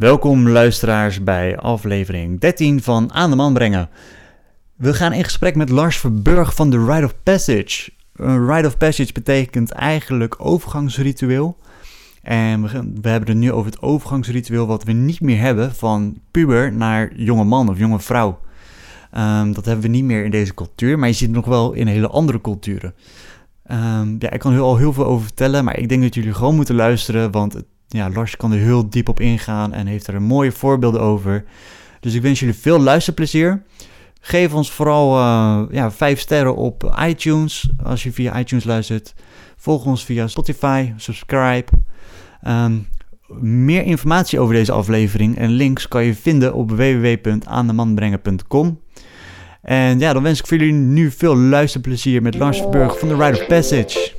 Welkom luisteraars bij aflevering 13 van Aan de Man Brengen. We gaan in gesprek met Lars Verburg van The Rite of Passage. Een Rite of Passage betekent eigenlijk overgangsritueel. En we hebben het nu over het overgangsritueel wat we niet meer hebben van puber naar jonge man of jonge vrouw. Ehm, dat hebben we niet meer in deze cultuur, maar je ziet het nog wel in hele andere culturen. Ehm, ja, ik kan er al heel veel over vertellen, maar ik denk dat jullie gewoon moeten luisteren, want het- ja, Lars kan er heel diep op ingaan en heeft er mooie voorbeelden over. Dus ik wens jullie veel luisterplezier. Geef ons vooral eh, ja, 5 sterren op iTunes als je via iTunes luistert. Volg ons via Spotify, subscribe. Ehm, meer informatie over deze aflevering en links kan je vinden op www.aandemanbrengen.com. En ja, dan wens ik voor jullie nu veel luisterplezier met Lars Verburg van The Rite of Passage.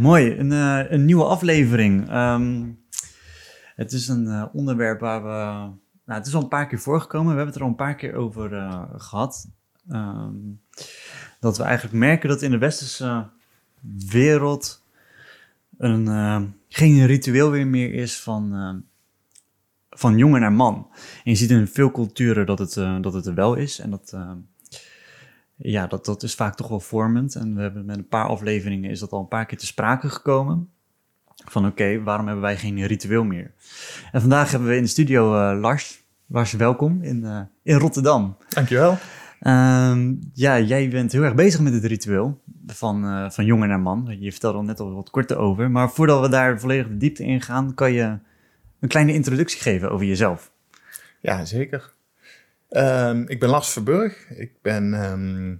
Mooi, een, eh, een nieuwe aflevering. Ehm, het is een eh, onderwerp waar we. Nou, het is al een paar keer voorgekomen. We hebben het er al een paar keer over eh, gehad. Ehm, dat we eigenlijk merken dat in de westerse wereld een, geen ritueel weer meer is van, van jongen naar man. En je ziet in veel culturen dat het, dat het er wel is. En dat, ja, dat, dat is vaak toch wel vormend. En we hebben met een paar afleveringen is dat al een paar keer te sprake gekomen. Van oké, waarom hebben wij geen ritueel meer? En vandaag hebben we in de studio eh, Lars. Lars, welkom in, eh, in Rotterdam. Dankjewel. Ehm, ja, jij bent heel erg bezig met het ritueel van, eh, van jongen naar man. Je vertelde al net al wat korter over. Maar voordat we daar volledig de diepte in gaan, kan je een kleine introductie geven over jezelf. Ja, zeker. Ehm, ik ben Lars Verburg. Ik ben ehm,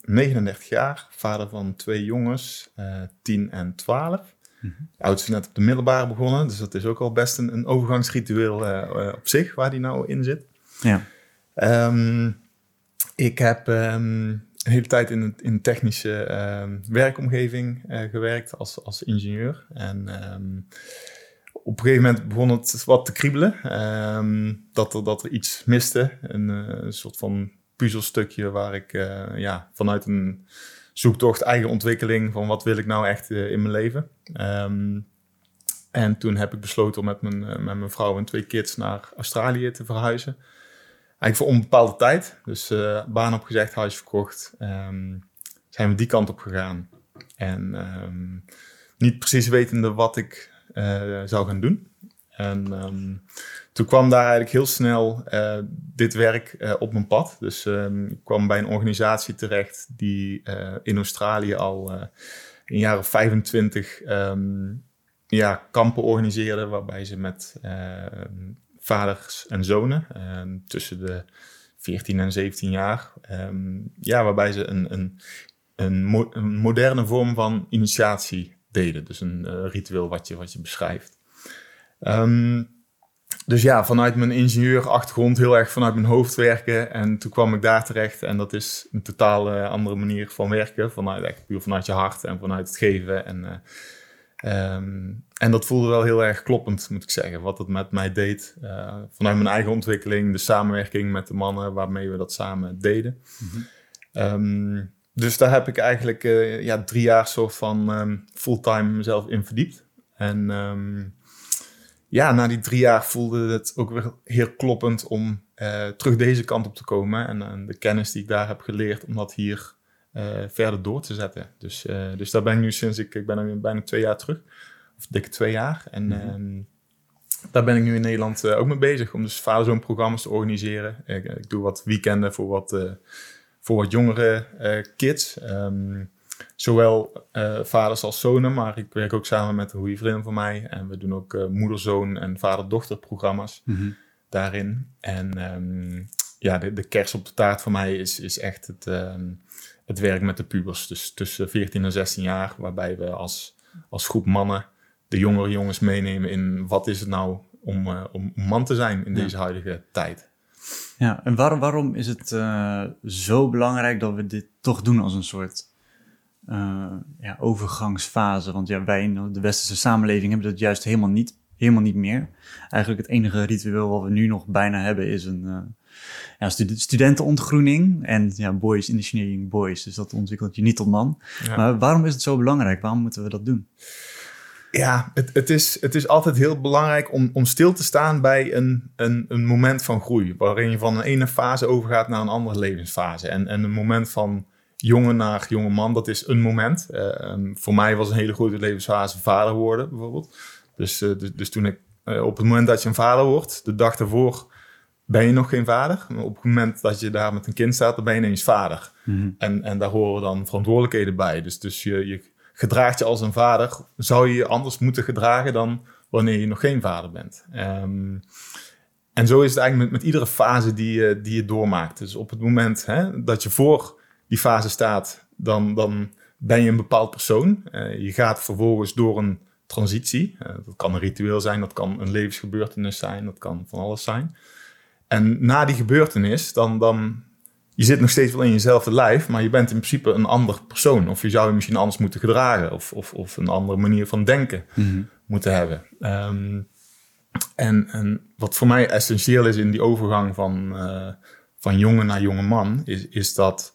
39 jaar, vader van twee jongens, eh 10 en 12. De oudste is net op de middelbare begonnen, dus dat is ook al best een, een overgangsritueel eh, eh, op zich, waar die nou in zit. Ja, Ehm, ik heb een hele tijd in, in technische werkomgeving gewerkt als, als ingenieur. En op een gegeven moment begon het wat te kriebelen. ehm, dat, er, dat er iets miste. Een, eh, soort van puzzelstukje waar ik eh, ja, vanuit een zoektocht, eigen ontwikkeling van wat wil ik nou echt eh, in mijn leven. Ehm, en toen heb ik besloten om met mijn, met mijn vrouw en twee kids naar Australië te verhuizen. Eigenlijk voor onbepaalde tijd. Dus baan opgezegd, huis verkocht. Ehm, zijn we die kant op gegaan. En niet precies wetende wat ik zou gaan doen. En ehm, toen kwam daar eigenlijk heel snel eh, dit werk eh, op mijn pad. Dus ehm, ik kwam bij een organisatie terecht die eh, in Australië al eh jaar of 25 ehm, ja, kampen organiseerde. Waarbij ze met eh, vaders en zonen tussen de 14 en 17 jaar. ja, waarbij ze een, een, een moderne vorm van initiatie deden. Dus een eh, ritueel wat je, wat je beschrijft. Ehm, dus ja, vanuit mijn ingenieurachtergrond heel erg vanuit mijn hoofd werken. En toen kwam ik daar terecht. En dat is een totaal eh, andere manier van werken. Vanuit, echt puur vanuit je hart en vanuit het geven. En, eh, ehm, en dat voelde wel heel erg kloppend, moet ik zeggen. Wat het met mij deed. Vanuit mijn eigen ontwikkeling, de samenwerking met de mannen waarmee we dat samen deden. Ehm, dus daar heb ik eigenlijk eh, ja, drie jaar soort van ehm, fulltime mezelf in verdiept. En ehm, ja, na die drie jaar voelde het ook weer heel kloppend om eh, terug deze kant op te komen. En, en de kennis die ik daar heb geleerd, om dat hier eh, verder door te zetten. Dus, dus daar ben ik nu sinds ik, ik ben er bijna twee jaar terug. Of dikke twee jaar. En ehm, daar ben ik nu in Nederland ook mee bezig. Om dus vader-zoon programma's te organiseren. Ik, ik doe wat weekenden voor wat, voor wat jongere eh, kids. Ehm, zowel eh, vaders als zonen, maar ik werk ook samen met een goede vriendin van mij. En we doen ook eh, moeder-zoon en vader-dochter programma's daarin. En ehm, ja, de, de kers op de taart voor mij is, is echt het, ehm, het werk met de pubers. Dus tussen 14 en 16 jaar, waarbij we als, als groep mannen de jongere jongens meenemen in wat is het nou om, om man te zijn in Ja. deze huidige tijd. Ja, en waarom, waarom is het eh, zo belangrijk dat we dit toch doen als een soort uh, ja, overgangsfase. Want ja, wij in de westerse samenleving hebben dat juist helemaal niet, helemaal niet meer. Eigenlijk het enige ritueel wat we nu nog bijna hebben is een uh, ja, stud studentenontgroening. En ja, boys initiating boys. Dus dat ontwikkelt je niet tot man. Maar waarom is het zo belangrijk? Waarom moeten we dat doen? Ja, het, het, is, het is altijd heel belangrijk om, om stil te staan bij een, een, een moment van groei. Waarin je van een ene fase overgaat naar een andere levensfase. En, en een moment van jongen naar jonge man, dat is een moment. Uh, voor mij was een hele grote levensfase vader worden, bijvoorbeeld. Dus, uh, dus, dus, toen ik, uh, op het moment dat je een vader wordt, de dag ervoor ben je nog geen vader. Maar op het moment dat je daar met een kind staat, dan ben je ineens vader. Mm -hmm. en, en daar horen dan verantwoordelijkheden bij. Dus, dus je, je gedraagt je als een vader, zou je je anders moeten gedragen dan wanneer je nog geen vader bent. Um, en zo is het eigenlijk met, met iedere fase die je, die je doormaakt. Dus op het moment hè, dat je voor die fase staat, dan, dan ben je een bepaald persoon. Uh, je gaat vervolgens door een transitie. Uh, dat kan een ritueel zijn, dat kan een levensgebeurtenis zijn, dat kan van alles zijn. En na die gebeurtenis, dan, dan je zit nog steeds wel in jezelfde lijf, maar je bent in principe een ander persoon. Of je zou je misschien anders moeten gedragen, of, of, of een andere manier van denken mm -hmm. moeten hebben. Um, en, en, wat voor mij essentieel is in die overgang van, uh, van jongen naar jonge man, is, is dat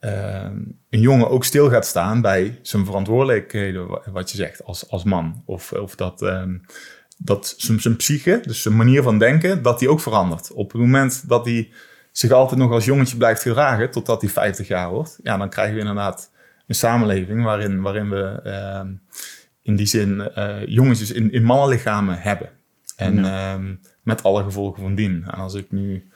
uh, een jongen ook stil gaat staan bij zijn verantwoordelijkheden, wat je zegt, als, als man. Of, of dat, um, dat zijn, zijn psyche, dus zijn manier van denken, dat die ook verandert. Op het moment dat hij zich altijd nog als jongetje blijft gedragen, totdat hij 50 jaar wordt, ja, dan krijgen we inderdaad een samenleving waarin, waarin we uh, in die zin uh, jongetjes in, in mannenlichamen hebben. En ja. um, met alle gevolgen van dien. En als ik nu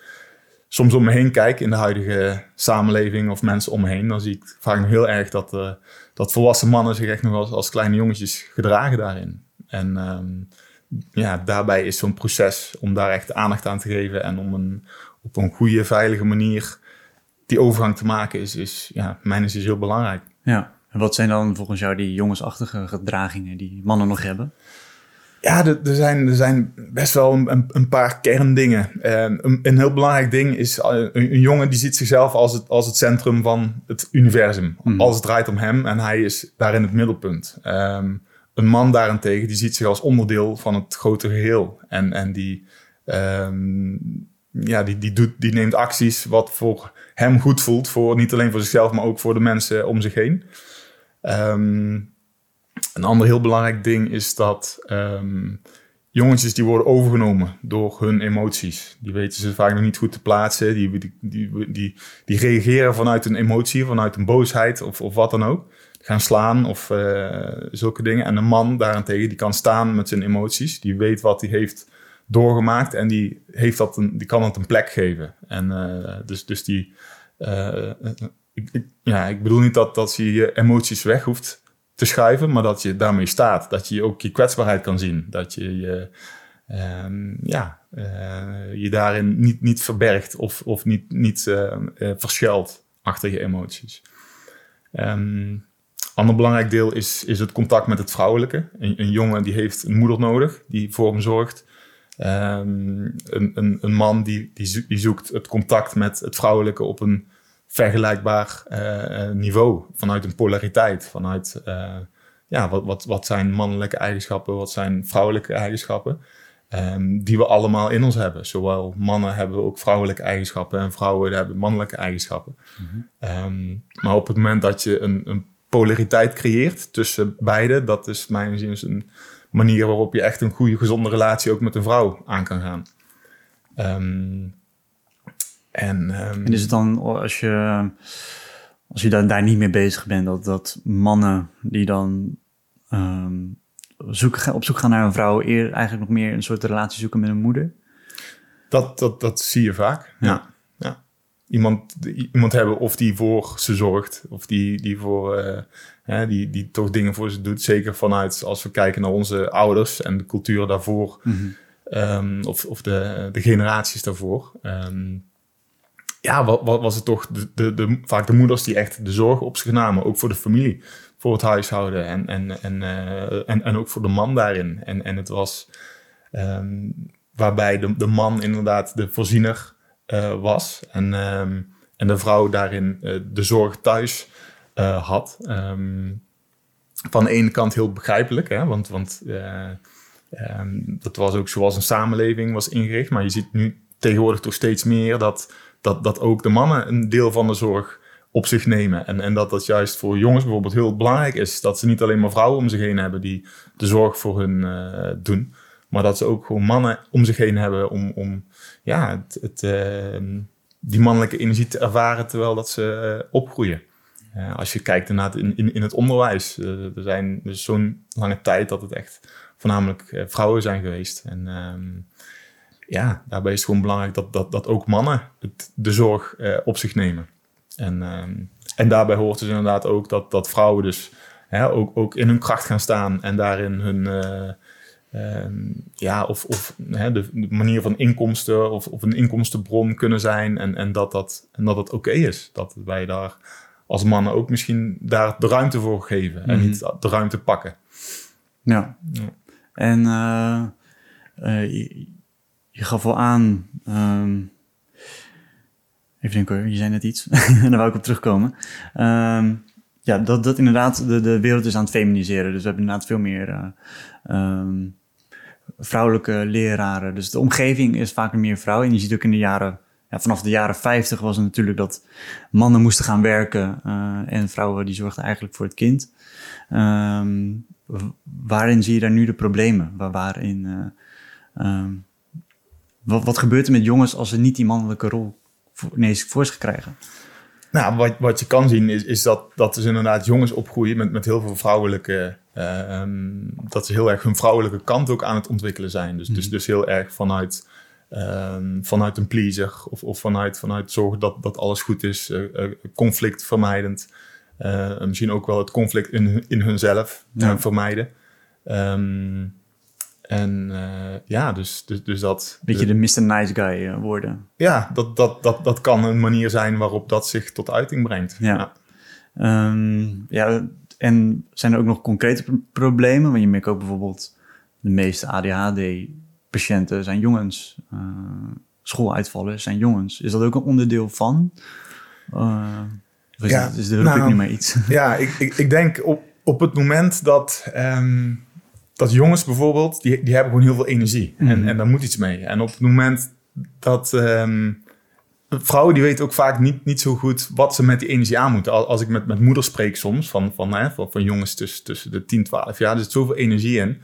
soms om me heen kijk in de huidige samenleving of mensen om me heen, dan zie ik vaak nog heel erg dat, uh, dat volwassen mannen zich echt nog als, als kleine jongetjes gedragen daarin. En um, ja, daarbij is zo'n proces om daar echt aandacht aan te geven en om een, op een goede, veilige manier die overgang te maken, is, is ja, mijn is heel belangrijk. Ja, en wat zijn dan volgens jou die jongensachtige gedragingen die mannen nog hebben? Ja, er, er, zijn, er zijn best wel een, een paar kerndingen. een, een, heel belangrijk ding is, een, een, jongen die ziet zichzelf als het, als het centrum van het universum. Mm. Alles draait om hem en hij is daarin het middelpunt. Um, een man daarentegen, die ziet zich als onderdeel van het grote geheel. En, en die, um, ja, die, die, doet, die neemt acties wat voor hem goed voelt. Voor, niet alleen voor zichzelf, maar ook voor de mensen om zich heen. Um, een ander heel belangrijk ding is dat um, jongetjes die worden overgenomen door hun emoties. Die weten ze vaak nog niet goed te plaatsen. Die, die, die, die, die reageren vanuit een emotie, vanuit een boosheid of, of wat dan ook. Gaan slaan of uh, zulke dingen. En een man daarentegen, die kan staan met zijn emoties. Die weet wat hij heeft doorgemaakt en die, heeft dat die kan het een plek geven. En uh, dus, dus die... Uh, ik, ik, ja, ik bedoel niet dat, dat je je emoties weg hoeft te schuiven, maar dat je daarmee staat. Dat je ook je kwetsbaarheid kan zien. Dat je je, um, ja, je daarin niet, niet verbergt of, of niet, niet verschuilt achter je emoties. Um, ander belangrijk deel is, is het contact met het vrouwelijke. Een jongen die heeft een moeder nodig die voor hem zorgt. Um, een, een, een man die, die, die zoekt het contact met het vrouwelijke op een vergelijkbaar uh, niveau. Vanuit een polariteit. Vanuit uh, ja, wat, wat, wat zijn mannelijke eigenschappen, wat zijn vrouwelijke eigenschappen. Um, die we allemaal in ons hebben. Zowel mannen hebben ook vrouwelijke eigenschappen en vrouwen hebben mannelijke eigenschappen. Mm -hmm. um, maar op het moment dat je een, een polariteit creëert tussen beide, dat is mijn zin een manier waarop je echt een goede, gezonde relatie ook met een vrouw aan kan gaan. Um, en, um, en is het dan als je, als je dan daar niet mee bezig bent, dat, dat mannen die dan um, zoeken, op zoek gaan naar een vrouw, eer eigenlijk nog meer een soort relatie zoeken met een moeder? Dat, dat, dat zie je vaak, ja. ja. Iemand, iemand hebben of die voor ze zorgt, of die, die, voor, uh, hè, die, die toch dingen voor ze doet. Zeker vanuit als we kijken naar onze ouders en de cultuur daarvoor, mm -hmm. um, of, of de, de generaties daarvoor. Um, ja, wat, wat, was het toch de, de, de, vaak de moeders die echt de zorg op zich namen. Ook voor de familie, voor het huishouden en, en, en, uh, en, en ook voor de man daarin. En, en het was um, waarbij de, de man inderdaad de voorziener uh, was. En, um, en de vrouw daarin uh, de zorg thuis had. Ehm, van de ene kant heel begrijpelijk, hè, want, want ehm, dat was ook zoals een samenleving was ingericht. Maar je ziet nu tegenwoordig toch steeds meer dat, dat, dat ook de mannen een deel van de zorg op zich nemen. En, en dat dat juist voor jongens bijvoorbeeld heel belangrijk is. Dat ze niet alleen maar vrouwen om zich heen hebben die de zorg voor hun doen. Maar dat ze ook gewoon mannen om zich heen hebben om, om ja, het, het ehm, die mannelijke energie te ervaren terwijl dat ze eh, opgroeien. Als je kijkt in, in, in het onderwijs, uh, er zijn dus zo'n lange tijd dat het echt voornamelijk eh, vrouwen zijn geweest. En ehm, ja, daarbij is het gewoon belangrijk dat, dat, dat ook mannen de zorg op zich nemen. En, ehm, en daarbij hoort dus inderdaad ook dat, dat vrouwen dus hè, ook, ook in hun kracht gaan staan en daarin hun, Ehm, ja, of, of de, manier van inkomsten of, of een inkomstenbron kunnen zijn. En, en dat dat, en dat, dat oké is. Dat wij daar als mannen ook misschien daar de ruimte voor geven. En mhm. niet de ruimte pakken. Ja. ja. En uh, uh, je, je, gaf wel aan. Um, even denken hoor, je zei net iets. en daar wou ik op terugkomen. Um, ja, dat, dat inderdaad de, de wereld is aan het feminiseren. Dus we hebben inderdaad veel meer. Uh, vrouwelijke leraren. Dus de omgeving is vaak meer vrouwen. En je ziet ook in de jaren, ja, vanaf de jaren 50 was het natuurlijk dat mannen moesten gaan werken uh, en vrouwen die zorgden eigenlijk voor het kind. Um, waarin zie je daar nu de problemen? Waar, waarin, uh, um, wat, wat gebeurt er met jongens als ze niet die mannelijke rol voor, ineens voor zich krijgen? Nou, wat, wat je kan zien is, is dat, dat dus inderdaad jongens opgroeien met, met heel veel vrouwelijke Ehm, dat ze heel erg hun vrouwelijke kant ook aan het ontwikkelen zijn. Dus, dus, mhm. dus heel erg vanuit, um, vanuit een pleaser of, of vanuit, vanuit zorgen dat, dat alles goed is, uh, uh, conflictvermijdend. Uh, misschien ook wel het conflict in, in hunzelf ja. vermijden. Um, en ja, dus, dus, dus dat... Beetje de, de Mr. Nice Guy worden. Ja, dat, dat, dat, dat kan een manier zijn waarop dat zich tot uiting brengt. Ja, ja. ja en zijn er ook nog concrete problemen? Want je merkt ook bijvoorbeeld, de meeste ADHD-patiënten zijn jongens. Uh, schooluitvallen zijn jongens. Is dat ook een onderdeel van? Uh, is, ja, is er nou, niet meer iets? Ja, ik, ik, ik, denk op, op het moment dat, um, dat jongens bijvoorbeeld, die, die hebben gewoon heel veel energie. En, mhm. en daar moet iets mee. En op het moment dat... Um, vrouwen die weten ook vaak niet, niet zo goed wat ze met die energie aan moeten. Als ik met, met moeders spreek soms, van, van, hè, van, van jongens tussen, tussen de 10, 12 jaar, er zit zoveel energie in.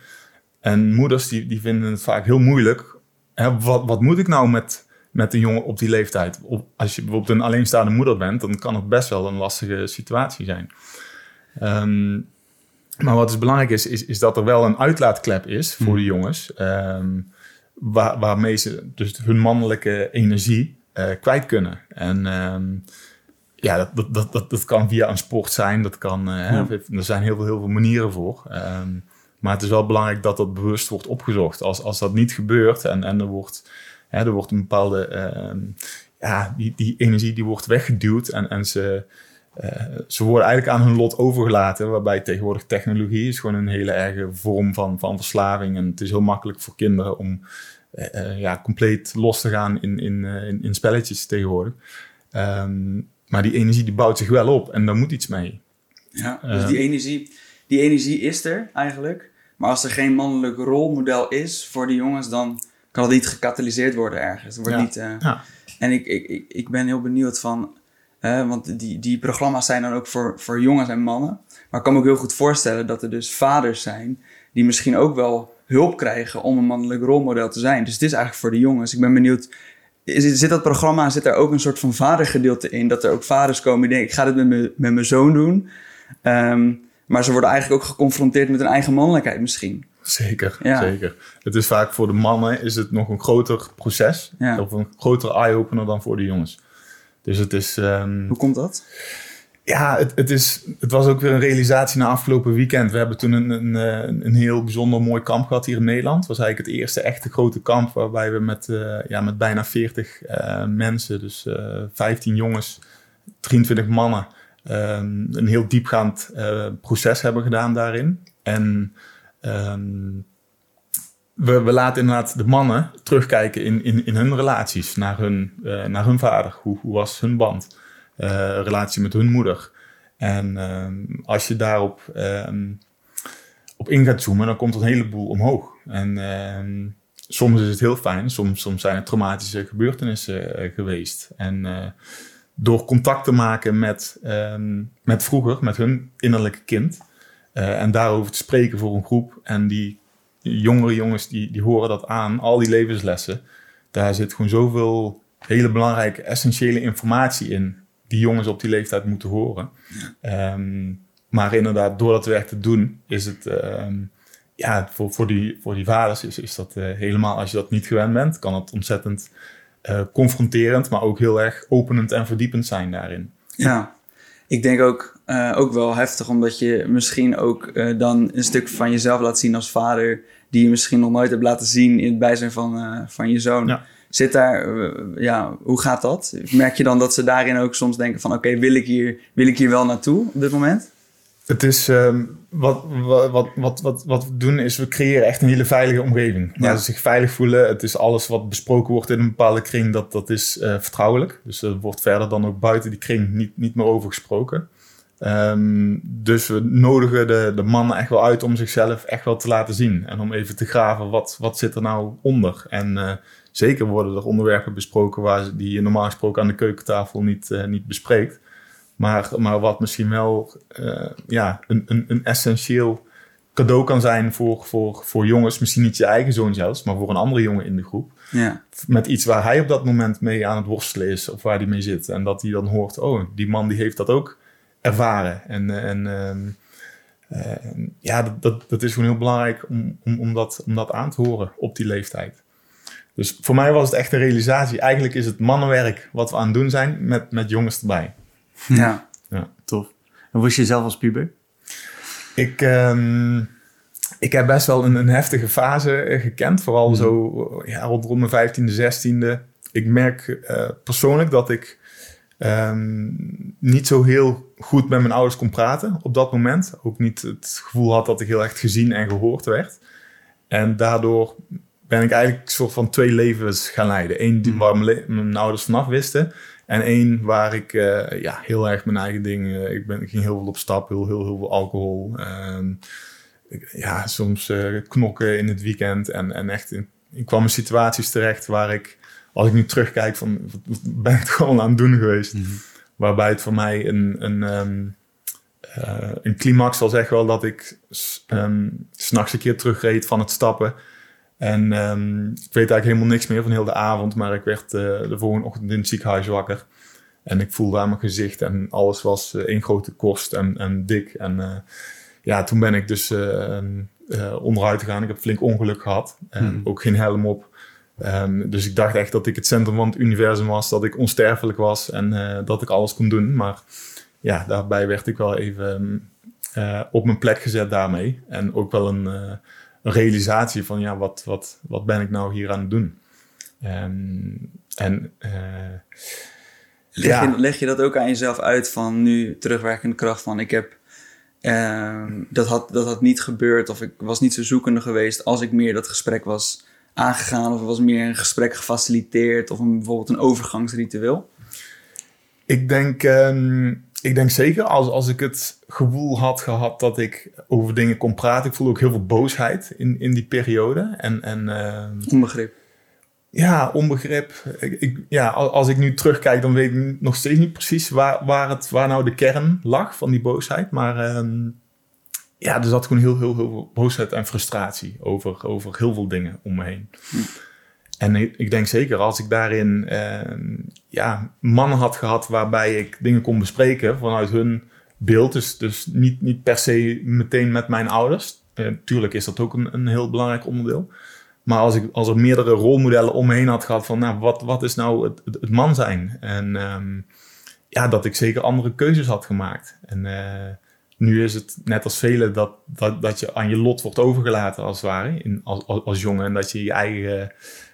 En moeders die, die vinden het vaak heel moeilijk. Hè, wat, wat moet ik nou met, met een jongen op die leeftijd? als je bijvoorbeeld een alleenstaande moeder bent, dan kan het best wel een lastige situatie zijn. Um, maar wat dus belangrijk is, is, is dat er wel een uitlaatklep is voor hmm. de jongens. Um, waar, waarmee ze dus hun mannelijke energie uh, kwijt kunnen. En ehm, ja, dat, dat, dat, dat, kan via een sport zijn. Dat kan, uh, Er zijn heel veel, heel veel manieren voor. Ehm, maar het is wel belangrijk dat dat bewust wordt opgezocht. Als, als dat niet gebeurt en, en er, wordt, hè, er wordt een bepaalde... Ehm, ja, die, die energie die wordt weggeduwd en, en ze... Uh, ze worden eigenlijk aan hun lot overgelaten, waarbij tegenwoordig technologie is gewoon een hele erge vorm van, van verslaving. En het is heel makkelijk voor kinderen om uh, ja, compleet los te gaan in, in, in, in, spelletjes tegenwoordig. Um, maar die energie die bouwt zich wel op en daar moet iets mee. Ja, dus die energie, die energie is er eigenlijk. Maar als er geen mannelijk rolmodel is voor die jongens, dan kan het niet gecatalyseerd worden ergens. Het wordt niet, uh, ja. En ik, ik, ik, ben heel benieuwd van, want die, die programma's zijn dan ook voor, voor jongens en mannen. Maar ik kan me ook heel goed voorstellen dat er dus vaders zijn die misschien ook wel hulp krijgen om een mannelijk rolmodel te zijn. Dus het is eigenlijk voor de jongens. Ik ben benieuwd, zit dat programma, zit er ook een soort van vadergedeelte in? Dat er ook vaders komen die denken, ik ga dit met, me, met mijn zoon doen. Ehm, maar ze worden eigenlijk ook geconfronteerd met hun eigen mannelijkheid misschien. Zeker, ja. zeker. Het is vaak voor de mannen is het nog een groter proces. Of een grotere eye-opener dan voor de jongens. Dus het is... Um... Hoe komt dat? Ja, het, het, is, het was ook weer een realisatie na afgelopen weekend. We hebben toen een, een, eh, een heel bijzonder mooi kamp gehad hier in Nederland. Het was eigenlijk het eerste echte grote kamp waarbij we met, uh, ja, met bijna 40 uh, eh, mensen, dus uh, 15 jongens, 23 mannen, um, een heel diepgaand proces hebben gedaan daarin. En um, we, laten inderdaad de mannen terugkijken in, in, in hun relaties naar hun, naar hun vader. Hoe, was hun band? uh, relatie met hun moeder. En ehm, als je daarop ehm, op in gaat zoomen, dan komt een heleboel omhoog. En ehm, soms is het heel fijn, soms, soms zijn het traumatische gebeurtenissen eh, geweest. En door contact te maken met, met vroeger, met hun innerlijke kind, uh, en daarover te spreken voor een groep. En die jongere jongens, die, die horen dat aan, al die levenslessen. Daar zit gewoon zoveel hele belangrijke, essentiële informatie in die jongens op die leeftijd moeten horen. Ehm, maar inderdaad, door dat werk te doen, is het ehm, ja, voor, voor, die, voor die vaders is, is dat uh, helemaal, als je dat niet gewend bent, kan het ontzettend uh, confronterend, maar ook heel erg openend en verdiepend zijn daarin. Ja, ik denk ook, uh, ook wel heftig, omdat je misschien ook dan een stuk van jezelf laat zien als vader, die je misschien nog nooit hebt laten zien in het bijzijn van, van je zoon. Ja. Zit daar, eh, ja, hoe gaat dat? Merk je dan dat ze daarin ook soms denken van... oké, wil ik hier wil ik hier wel naartoe op dit moment? Het is, um, wat, wat, wat, wat, wat we doen is, we creëren echt een hele veilige omgeving. Waar ze zich veilig voelen. Het is alles wat besproken wordt in een bepaalde kring, dat, dat is uh, vertrouwelijk. Dus er wordt verder dan ook buiten die kring niet, niet meer over gesproken. Um, dus we nodigen de, de mannen echt wel uit om zichzelf echt wel te laten zien. En om even te graven, wat, wat zit er nou onder? En uh, zeker worden er onderwerpen besproken waar, die je normaal gesproken aan de keukentafel niet, uh, niet bespreekt. Maar, maar wat misschien wel uh, ja, een, een, een essentieel cadeau kan zijn voor, voor, voor jongens. Misschien niet je eigen zoon zelfs, maar voor een andere jongen in de groep. Ja. Met iets waar hij op dat moment mee aan het worstelen is of waar hij mee zit. En dat hij dan hoort, oh, die man die heeft dat ook ervaren. En, en uh, ja, dat, dat, dat, is gewoon heel belangrijk om, om, om, dat, om dat aan te horen op die leeftijd. Dus voor mij was het echt een realisatie. Eigenlijk is het mannenwerk wat we aan het doen zijn met, met jongens erbij. Ja, ja. tof. En was je zelf als puber? Ik, um, ik heb best wel een, een heftige fase eh, gekend. Vooral zo ja, rond, mijn vijftiende, zestiende. Ik merk uh, persoonlijk dat ik um, niet zo heel goed met mijn ouders kon praten op dat moment. Ook niet het gevoel had dat ik heel echt gezien en gehoord werd. En daardoor ben ik eigenlijk een soort van twee levens gaan leiden. Eén die, hmm. waar mijn, mijn, ouders vanaf wisten. En één waar ik uh, ja, heel erg mijn eigen ding... Uh, ik, ben, ik ging heel veel op stap, heel, heel, heel veel alcohol. Uh, ja, soms eh, knokken in het weekend. En, en echt, in, ik kwam in situaties terecht waar ik... Als ik nu terugkijk van, wat ben ik gewoon aan het doen geweest? Mm -hmm. Waarbij het voor mij een... een um, een climax was echt wel dat ik um, s'nachts een keer terugreed van het stappen. En um, ik weet eigenlijk helemaal niks meer van heel de avond, maar ik werd uh, de volgende ochtend in het ziekenhuis wakker. En ik voelde aan mijn gezicht en alles was uh, één grote korst en, en dik. En uh, ja, toen ben ik dus onderuit gegaan. Ik heb flink ongeluk gehad. Hmm. Ook geen helm op. Um, dus ik dacht echt dat ik het centrum van het universum was, dat ik onsterfelijk was en dat ik alles kon doen. Maar ja, daarbij werd ik wel even op mijn plek gezet daarmee. En ook wel een een realisatie van ja, wat, wat, wat ben ik nou hier aan het doen? Um, en uh, leg, ja. je, leg je dat ook aan jezelf uit van nu terugwerkende kracht van ik heb uh, dat, had, dat had niet gebeurd of ik was niet zo zoekende geweest als ik meer dat gesprek was aangegaan of was meer een gesprek gefaciliteerd of een, bijvoorbeeld een overgangsritueel? Ik denk um, ik denk zeker als, als ik het gevoel had gehad dat ik over dingen kon praten. Ik voelde ook heel veel boosheid in, in die periode. En, en, uh, onbegrip. Ja, onbegrip. Ik, ja, als ik nu terugkijk, dan weet ik nog steeds niet precies waar, waar, het, waar nou de kern lag van die boosheid. Maar uh, ja, er zat gewoon heel, heel, heel veel boosheid en frustratie over, over heel veel dingen om me heen. Hm. En ik, denk zeker als ik daarin uh, ja, mannen had gehad waarbij ik dingen kon bespreken vanuit hun beeld. Dus, dus niet, niet per se meteen met mijn ouders. Uh, tuurlijk is dat ook een, een heel belangrijk onderdeel. Maar als, ik, als er meerdere rolmodellen om me heen had gehad van nou, wat, wat is nou het, het, man zijn? En um, ja, dat ik zeker andere keuzes had gemaakt. En uh, nu is het net als velen dat, dat, dat je aan je lot wordt overgelaten als het ware, in, als, als, als jongen. En dat je je eigen Ehm,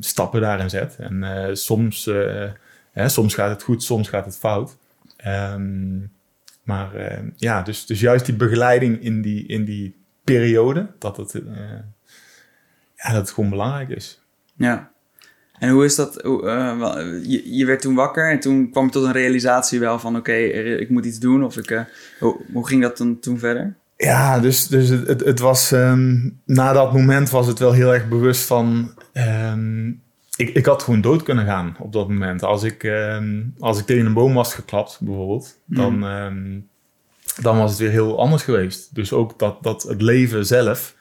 stappen daarin zet. En eh, soms, eh, hè, soms gaat het goed, soms gaat het fout. Ehm, maar eh, ja, dus, dus juist die begeleiding in die, in die periode, dat het, ja, dat het gewoon belangrijk is. Ja. En hoe is dat? je, je, werd toen wakker en toen kwam je tot een realisatie wel van... oké, ik moet iets doen. Of ik, hoe, hoe, ging dat dan toen verder? Ja, dus, dus het, het, het was... Um, na dat moment was het wel heel erg bewust van... Um, ik, ik had gewoon dood kunnen gaan op dat moment. Als ik, um, als ik tegen een boom was geklapt, bijvoorbeeld... dan, mm. dan was het weer heel anders geweest. Dus ook dat, dat het leven zelf...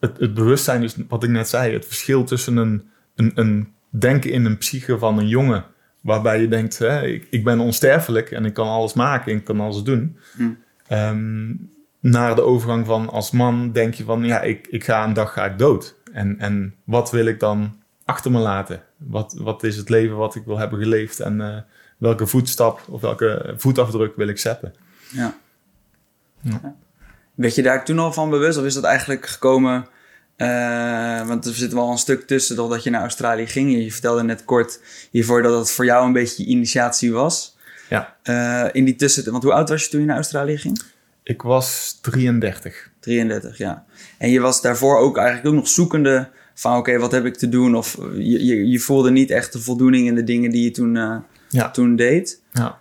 het, het bewustzijn, dus wat ik net zei... het verschil tussen een, een, een denken in een psyche van een jongen... waarbij je denkt, hè, ik, ik ben onsterfelijk en ik kan alles maken en ik kan alles doen... Mm. Naar de overgang van als man denk je van ja, ik, ik ga een dag ga ik dood. En, en wat wil ik dan achter me laten? Wat, wat is het leven wat ik wil hebben geleefd? En uh, welke voetstap of welke voetafdruk wil ik zetten? Ja. ja. Werd je daar toen al van bewust? Of is dat eigenlijk gekomen... Uh, want er zit wel een stuk tussen dat je naar Australië ging. Je vertelde net kort hiervoor dat het voor jou een beetje initiatie was. Ja. Uh, in die tussen... Want hoe oud was je toen je naar Australië ging? Ik was 33. 33, ja. En je was daarvoor ook eigenlijk ook nog zoekende van... oké, wat heb ik te doen? Of je, je, je, voelde niet echt de voldoening in de dingen die je toen, uh, ja. toen deed. Ja.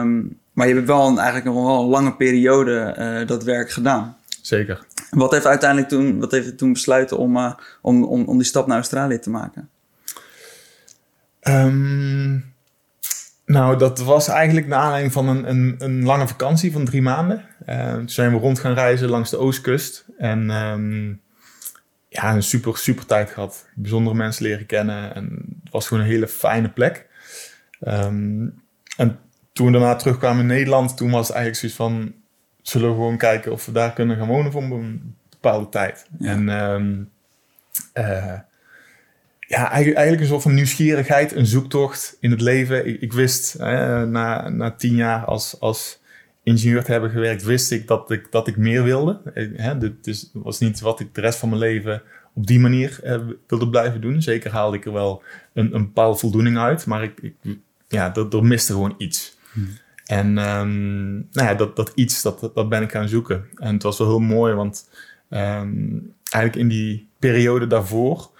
Um, maar je hebt wel een, eigenlijk nog wel een lange periode uh, dat werk gedaan. Zeker. Wat heeft uiteindelijk toen, wat heeft toen besluiten om, uh, om, om, om die stap naar Australië te maken? Um, nou, dat was eigenlijk naar aanleiding van een, een, een lange vakantie van drie maanden. Uh, toen zijn we rond gaan reizen langs de oostkust. En um, ja, een super, super tijd gehad. Bijzondere mensen leren kennen. En het was gewoon een hele fijne plek. Um, en toen we daarna terugkwamen in Nederland, toen was het eigenlijk zoiets van... Zullen we gewoon kijken of we daar kunnen gaan wonen voor een bepaalde tijd. En um, uh, ja, eigenlijk een soort van nieuwsgierigheid, een zoektocht in het leven. Ik, ik wist, hè, na, na tien jaar als, als ingenieur te hebben gewerkt, wist ik dat ik, dat ik meer wilde. Hè, dit is, was niet wat ik de rest van mijn leven op die manier eh, wilde blijven doen. Zeker haalde ik er wel een, een bepaalde voldoening uit, maar ik, ik ja, er, er miste gewoon iets. Hmm. En um, nou ja, dat, dat iets, dat, dat ben ik gaan zoeken. En het was wel heel mooi, want um, eigenlijk in die periode daarvoor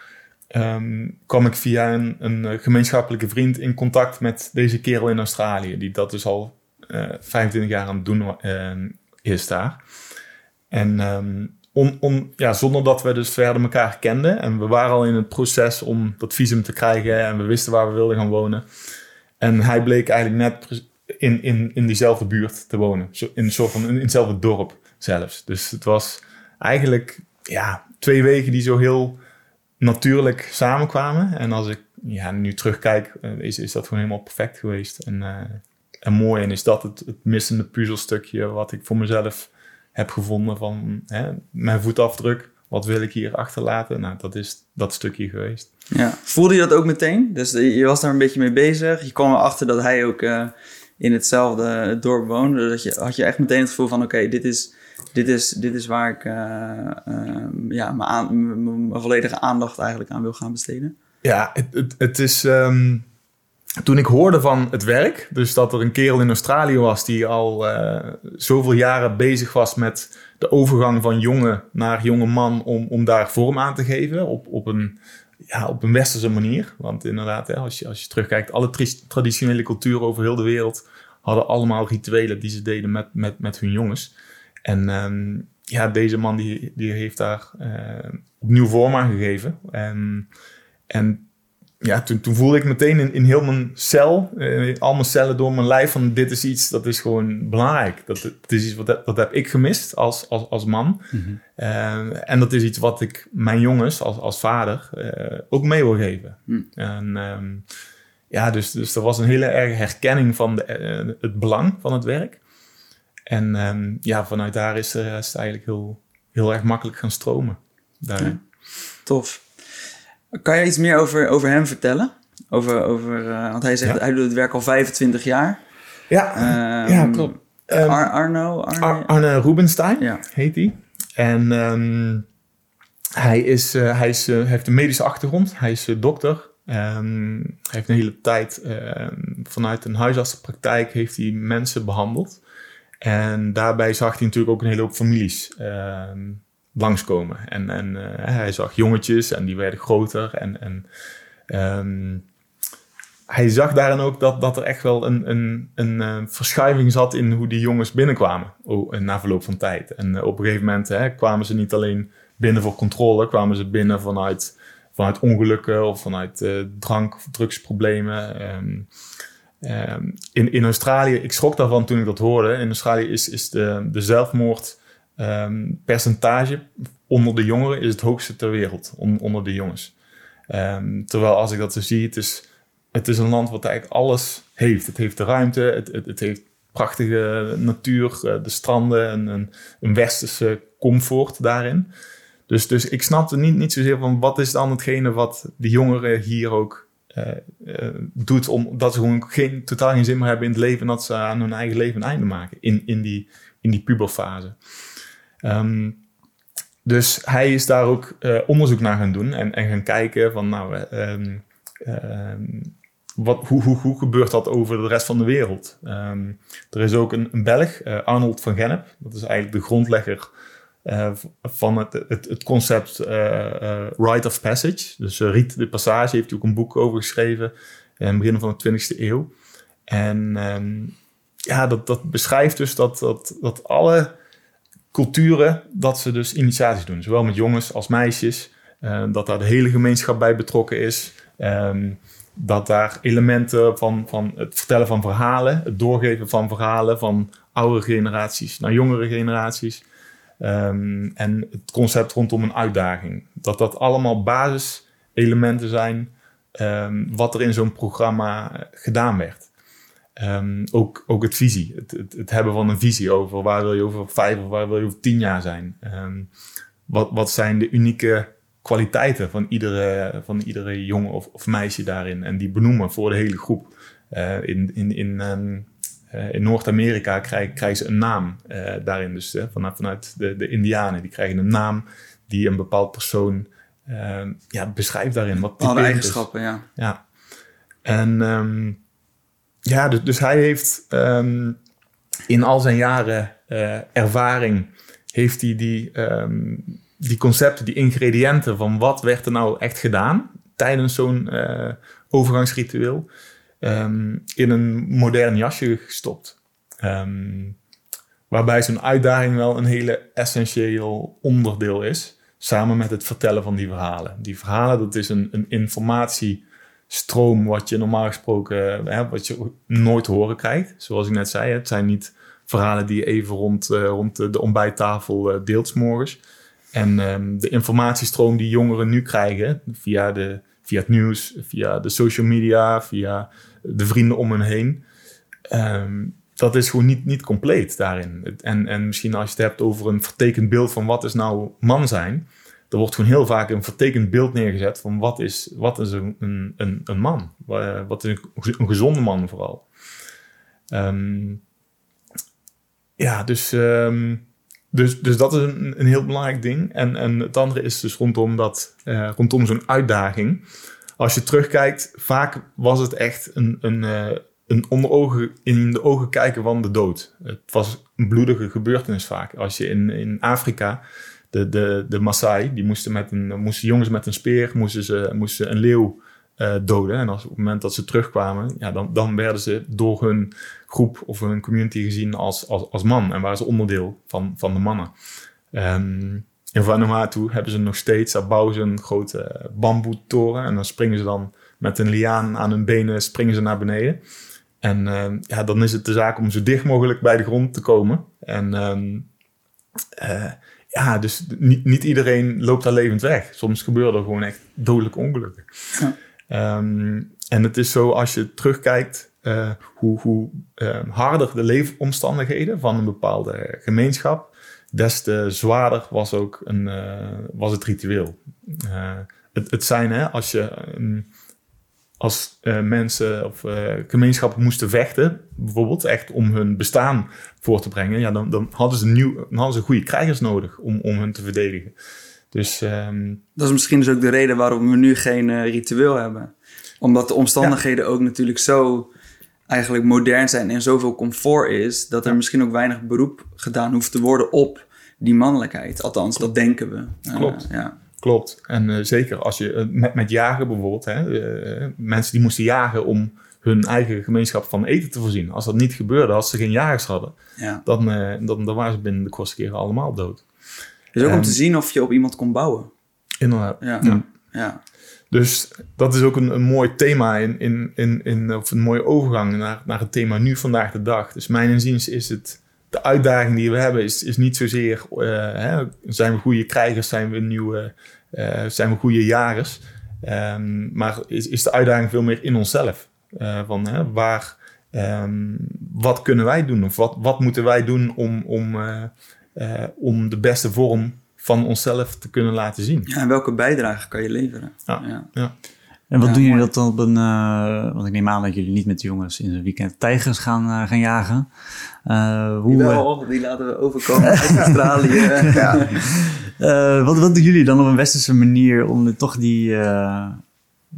um, kwam ik via een, een, eh, gemeenschappelijke vriend in contact met deze kerel in Australië, die dat dus al uh, eh, 25 jaar aan het doen uh, is daar. En on, ja, zonder dat we dus verder elkaar kenden en we waren al in het proces om dat visum te krijgen en we wisten waar we wilden gaan wonen. En hij bleek eigenlijk net in, in, in diezelfde buurt te wonen, in, een soort van, in hetzelfde dorp zelfs. Dus het was eigenlijk ja, twee weken die zo heel natuurlijk samenkwamen. En als ik ja, nu terugkijk, eh, is, is dat gewoon helemaal perfect geweest. En, uh, en mooi. En is dat het, het missende puzzelstukje wat ik voor mezelf heb gevonden van hè, mijn voetafdruk. Wat wil ik hier achterlaten? Nou, dat is dat stukje geweest. Ja. Voelde je dat ook meteen? Dus je was daar een beetje mee bezig. Je kwam erachter dat hij ook in hetzelfde dorp woonde. Dat je, had je echt meteen het gevoel van... oké, dit is dit is, dit is waar ik uh, ja, mijn, mijn volledige aandacht eigenlijk aan wil gaan besteden. Ja, het, het, het is. Um, toen ik hoorde van het werk, dus dat er een kerel in Australië was die al uh, zoveel jaren bezig was met de overgang van jongen naar jonge man om, om daar vorm aan te geven op, op, een, ja, op een westerse manier. Want inderdaad, hè, als, je, als je terugkijkt, alle traditionele culturen over heel de wereld hadden allemaal rituelen die ze deden met, met, met hun jongens. En um, ja, deze man die, die heeft daar uh, opnieuw vorm aan gegeven. En, en ja, toen, toen voelde ik meteen in, in heel mijn cel, uh, al mijn cellen door mijn lijf, van dit is iets dat is gewoon belangrijk. Dat, dat is iets wat dat heb ik gemist als, als, als man. Mm -hmm. uh, en dat is iets wat ik mijn jongens als, als vader uh, ook mee wil geven. Mm. En um, ja, dus, dus er was een hele erge herkenning van de, het belang van het werk. En um, ja, vanuit daar is, uh, is het eigenlijk heel, heel erg makkelijk gaan stromen. Daar. tof. Kan je iets meer over, over hem vertellen? Over, over, uh, want hij zegt, hij doet het werk al 25 jaar. Ja, um, ja klopt. Um, Ar Arno? Arne, Ar Arne Rubenstein ja. heet hij. En um, hij, is, uh, hij, is, uh, heeft een medische achtergrond. Hij is dokter. hij heeft een hele tijd vanuit een huisartsenpraktijk heeft hij mensen behandeld. En daarbij zag hij natuurlijk ook een hele hoop families. Uh, langskomen. En, en hij zag jongetjes en die werden groter. En, en ehm, hij zag daarin ook dat, dat er echt wel een, een, een verschuiving zat in hoe die jongens binnenkwamen oh, na verloop van tijd. En op een gegeven moment kwamen ze niet alleen binnen voor controle, kwamen ze binnen vanuit, vanuit ongelukken of vanuit drank- of drugsproblemen. Ehm, ehm, in, in Australië, ik schrok daarvan toen ik dat hoorde. In Australië is, is de, de zelfmoordpercentage um, onder de jongeren is het hoogste ter wereld, onder de jongens. terwijl als ik dat zo zie, het is, het is een land wat eigenlijk alles heeft. Het heeft de ruimte, het, het, het heeft prachtige natuur, eh, de stranden, en een, een westerse comfort daarin. Dus, dus ik snapte niet, niet zozeer van wat is dan hetgene wat de jongeren hier ook doet, omdat ze gewoon geen, totaal geen zin meer hebben in het leven en dat ze aan hun eigen leven een einde maken in, in, die, in die puberfase. Um, dus hij is daar ook uh, onderzoek naar gaan doen en, en gaan kijken van nou, um, um, wat, hoe, hoe, hoe gebeurt dat over de rest van de wereld? er is ook een, een Belg, Arnold van Gennep, dat is eigenlijk de grondlegger uh, van het, het, concept uh, uh, Rite of Passage. Dus Riet de Passage heeft hij ook een boek over geschreven in het begin van de 20e eeuw. En um, ja, dat, dat beschrijft dus dat, dat, dat alle culturen, dat ze dus initiaties doen. Zowel met jongens als meisjes. dat daar de hele gemeenschap bij betrokken is. Um, dat daar elementen van, van het vertellen van verhalen, het doorgeven van verhalen van oudere generaties naar jongere generaties. Um, en het concept rondom een uitdaging. Dat dat allemaal basiselementen zijn um, wat er in zo'n programma gedaan werd. Um, ook, ook het visie, het, het, hebben van een visie over waar wil je over vijf of waar wil je over tien jaar zijn. wat, wat zijn de unieke kwaliteiten van iedere, van iedere jongen of, meisje daarin. En die benoemen voor de hele groep. Uh, in, in, in, uh, in Noord-Amerika krijgen, krijgen ze een naam uh, daarin. Dus uh, vanuit, vanuit de, de Indianen, die krijgen een naam die een bepaald persoon ja, beschrijft daarin. Wat Alle eigenschappen, is. ja. Ja. En um, ja, dus, dus hij heeft um, in al zijn jaren ervaring, heeft hij die, um, die concepten, die ingrediënten van wat werd er nou echt gedaan tijdens zo'n overgangsritueel um, in een modern jasje gestopt. Um, waarbij zo'n uitdaging wel een hele essentieel onderdeel is. Samen met het vertellen van die verhalen. Die verhalen, dat is een, een informatiestroom wat je normaal gesproken hè, wat je nooit horen krijgt. Zoals ik net zei, het zijn niet verhalen die je even rond, uh, rond de ontbijttafel uh, deelt morgens. En um, de informatiestroom die jongeren nu krijgen via, de, via het nieuws, via de social media, via de vrienden om hen heen. Ehm, dat is gewoon niet, niet compleet daarin. En, en misschien als je het hebt over een vertekend beeld van wat is nou man zijn. Er wordt gewoon heel vaak een vertekend beeld neergezet van wat is, wat is een, een, een man? Wat is een, gezonde man vooral? Um, ja, dus, um, dus, dus dat is een, een heel belangrijk ding. En, en het andere is dus rondom, dat, uh, rondom zo'n uitdaging als je terugkijkt, vaak was het echt een, een, uh, een onder ogen, in de ogen kijken van de dood. Het was een bloedige gebeurtenis vaak. Als je in, in Afrika, de, de, de Maasai, die moesten, met een, moesten jongens met een speer, moesten ze moesten een leeuw uh, doden. En als, op het moment dat ze terugkwamen, ja, dan, dan werden ze door hun groep of hun community gezien als, als, als man. En waren ze onderdeel van, van de mannen. Um, in Vanuatu hebben ze nog steeds, daar bouwen ze een grote bamboetoren. En dan springen ze dan met een liaan aan hun benen, springen ze naar beneden. En uh, ja, dan is het de zaak om zo dicht mogelijk bij de grond te komen. En um, uh, ja, dus niet, niet iedereen loopt daar levend weg. Soms gebeuren er gewoon echt dodelijke ongelukken. Ja. Um, en het is zo, als je terugkijkt, uh, hoe, hoe harder de leefomstandigheden van een bepaalde gemeenschap, des te zwaarder was ook een, uh, was het ritueel. Uh, het, het zijn, hè, als je um, als uh, mensen of gemeenschappen moesten vechten, bijvoorbeeld echt om hun bestaan voor te brengen, ja, dan, dan, hadden, ze nieuw, dan hadden ze goede krijgers nodig om, om hun te verdedigen. Dus, um, dat is misschien dus ook de reden waarom we nu geen ritueel hebben. Omdat de omstandigheden ja. ook natuurlijk zo eigenlijk modern zijn en zoveel comfort is, dat er misschien ook weinig beroep gedaan hoeft te worden op die mannelijkheid. Althans, dat denken we. Klopt. ja. Klopt. En zeker als je met, met jagen bijvoorbeeld, hè, mensen die moesten jagen om hun eigen gemeenschap van eten te voorzien. Als dat niet gebeurde, als ze geen jagers hadden, ja. dan, dan, dan waren ze binnen de kortste keren allemaal dood. Dus ook om te zien of je op iemand kon bouwen. Inderdaad. Ja. ja. Dus dat is ook een, een mooi thema in, in, in, in, of een mooie overgang naar, naar het thema nu vandaag de dag. Dus mijn inziens is het, de uitdaging die we hebben, is, is niet zozeer, uh, hè, zijn we goede krijgers, zijn we nieuwe, uh, zijn we goede jagers. Um, maar is, de uitdaging veel meer in onszelf. Uh, van hè, waar, um, wat kunnen wij doen? Of wat, wat moeten wij doen om, om, om de beste vorm van onszelf te kunnen laten zien. Ja, en welke bijdrage kan je leveren? Ja. ja. En wat doen jullie dat dan op een... Uh, want ik neem aan dat jullie niet met de jongens in een weekend tijgers gaan, uh, gaan jagen. Uh, hoe, Wel, die laten we overkomen uit Australië. ja. wat, wat doen jullie dan op een westerse manier om toch die...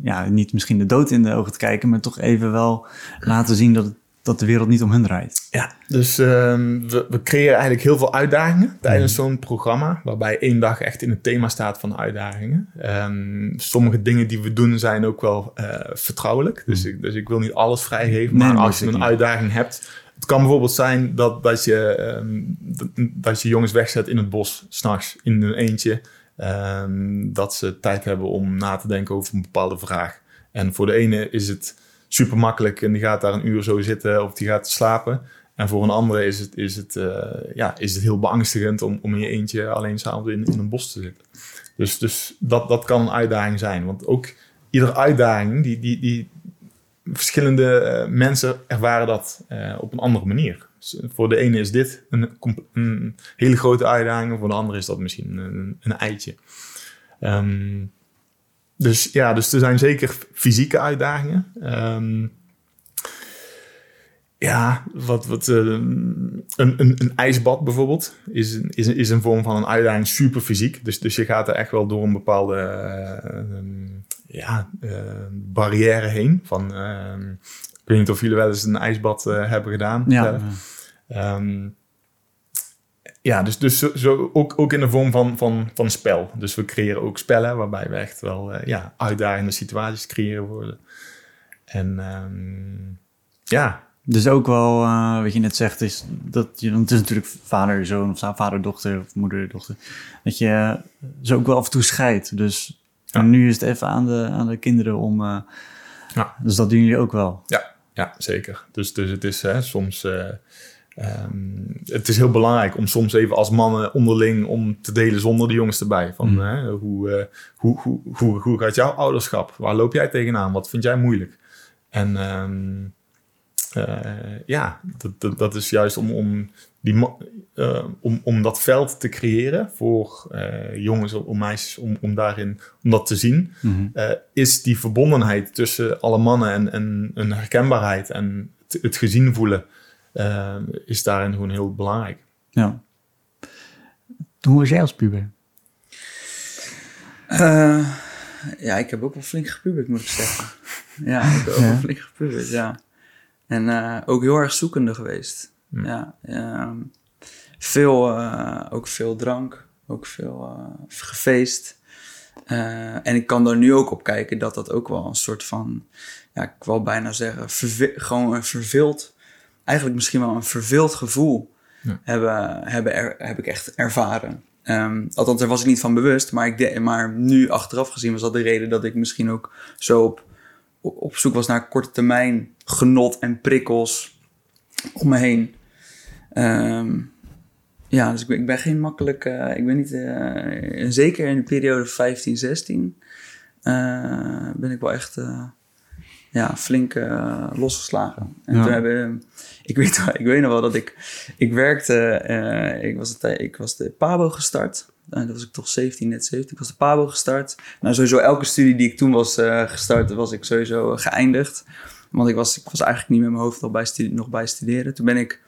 ja, niet misschien de dood in de ogen te kijken, maar toch even wel laten zien dat het dat de wereld niet om hun draait. Ja, dus ehm, we, we, creëren eigenlijk heel veel uitdagingen tijdens mhm. zo'n programma, waarbij één dag echt in het thema staat van uitdagingen. Um, sommige dingen die we doen zijn ook wel uh, vertrouwelijk, dus, mhm. ik, dus ik wil niet alles vrijgeven, maar als je een uitdaging hebt, het kan bijvoorbeeld zijn dat, dat, je, um, dat je jongens wegzet in het bos, s'nachts, in een eentje, dat ze tijd hebben om na te denken over een bepaalde vraag. En voor de ene is het super makkelijk en die gaat daar een uur zo zitten of die gaat slapen. En voor een andere is het, is het, uh, ja, is het heel beangstigend om, om in je eentje alleen s'avonds in, in een bos te zitten. Dus, dus dat, dat kan een uitdaging zijn. Want ook iedere uitdaging, die, die, die verschillende uh, mensen ervaren dat uh, op een andere manier. Dus voor de ene is dit een, hele grote uitdaging, voor de andere is dat misschien een, eitje. Um, dus ja, dus er zijn zeker fysieke uitdagingen. Um, ja, wat, wat, uh, een, een, een, ijsbad bijvoorbeeld is, is, is een vorm van een uitdaging super fysiek. Dus, dus je gaat er echt wel door een bepaalde uh, ja, uh, barrière heen. Van, ehm, ik weet niet of jullie wel eens een ijsbad hebben gedaan. Ja. Um, ja, dus, dus zo, ook, ook in de vorm van, van, van spel. Dus we creëren ook spellen waarbij we echt wel uh, ja, uitdagende situaties creëren worden. En um, ja. Dus ook wel, uh, wat je net zegt, is dat je, het is natuurlijk vader, zoon of vader, dochter of moeder, dochter. Dat je ze ook wel af en toe scheidt. Dus nu is het even aan de, aan de kinderen om. Uh, ja. Dus dat doen jullie ook wel. Ja, ja zeker. Dus, dus het is hè, soms. Um, het is heel belangrijk om soms even als mannen onderling om te delen zonder de jongens erbij. Van, mm. hè, hoe, uh, hoe, hoe, hoe, hoe gaat jouw ouderschap? Waar loop jij tegenaan? Wat vind jij moeilijk? En um, uh, ja, dat, dat, dat, is juist om, om, die, uh, om, om dat veld te creëren voor jongens of meisjes, om, om daarin om dat te zien, mm -hmm. is die verbondenheid tussen alle mannen en, en een herkenbaarheid en het, het gezien voelen. Uh, is daarin gewoon heel belangrijk. Ja. Hoe was jij als puber? Uh, ja, ik heb ook wel flink gepubert, moet ik zeggen. ja, ik heb ook wel flink gepubert, ja. En uh, ook heel erg zoekende geweest. Hm. Ja, ehm, veel, ook veel drank, ook veel gefeest. en ik kan daar nu ook op kijken dat dat ook wel een soort van, ja, ik wil bijna zeggen, gewoon een verveeld eigenlijk misschien wel een verveeld gevoel ja. hebben, hebben er, heb ik echt ervaren. Um, althans, daar was ik niet van bewust, maar, ik de, maar nu achteraf gezien was dat de reden dat ik misschien ook zo op, op zoek was naar korte termijn genot en prikkels om me heen. Um, ja, dus ik ben, ik ben geen makkelijk, uh, ik ben niet, uh, zeker in de periode 15, 16, uh, ben ik wel echt ja, flink uh, losgeslagen. En toen hebben ik weet, ik weet nog wel dat ik, ik werkte, uh, ik, was het, ik was de PABO gestart. Uh, dat was ik toch 17, net 17. Ik was de PABO gestart. Nou, sowieso elke studie die ik toen was gestart, was ik sowieso geëindigd. Want ik was, ik was eigenlijk niet met mijn hoofd nog bij, studie, nog bij studeren. Toen ben ik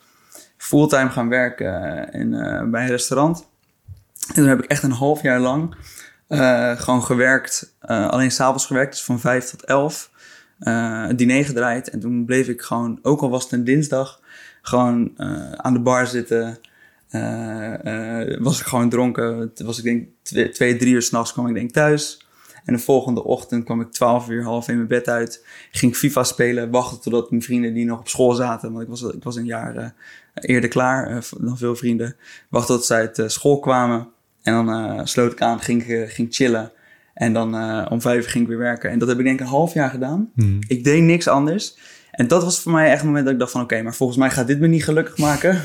fulltime gaan werken in, bij een restaurant. En toen heb ik echt een half jaar lang gewoon gewerkt. alleen s'avonds gewerkt, dus van 5 tot 11 uh, diner gedraaid. En toen bleef ik gewoon, ook al was het een dinsdag, gewoon uh, aan de bar zitten. was ik gewoon dronken. Het was ik denk twee, drie uur s'nachts kwam ik denk thuis. En de volgende ochtend kwam ik 12 uur half in mijn bed uit. Ging FIFA spelen. Wachtte totdat mijn vrienden die nog op school zaten. Want ik was, ik was een jaar eerder klaar dan veel vrienden. Wachtte tot zij uit school kwamen. En dan sloot ik aan, ging, ging chillen. En dan om vijf uur ging ik weer werken. En dat heb ik denk ik een half jaar gedaan. Hmm. Ik deed niks anders. En dat was voor mij echt een moment dat ik dacht van... Oké, maar volgens mij gaat dit me niet gelukkig maken.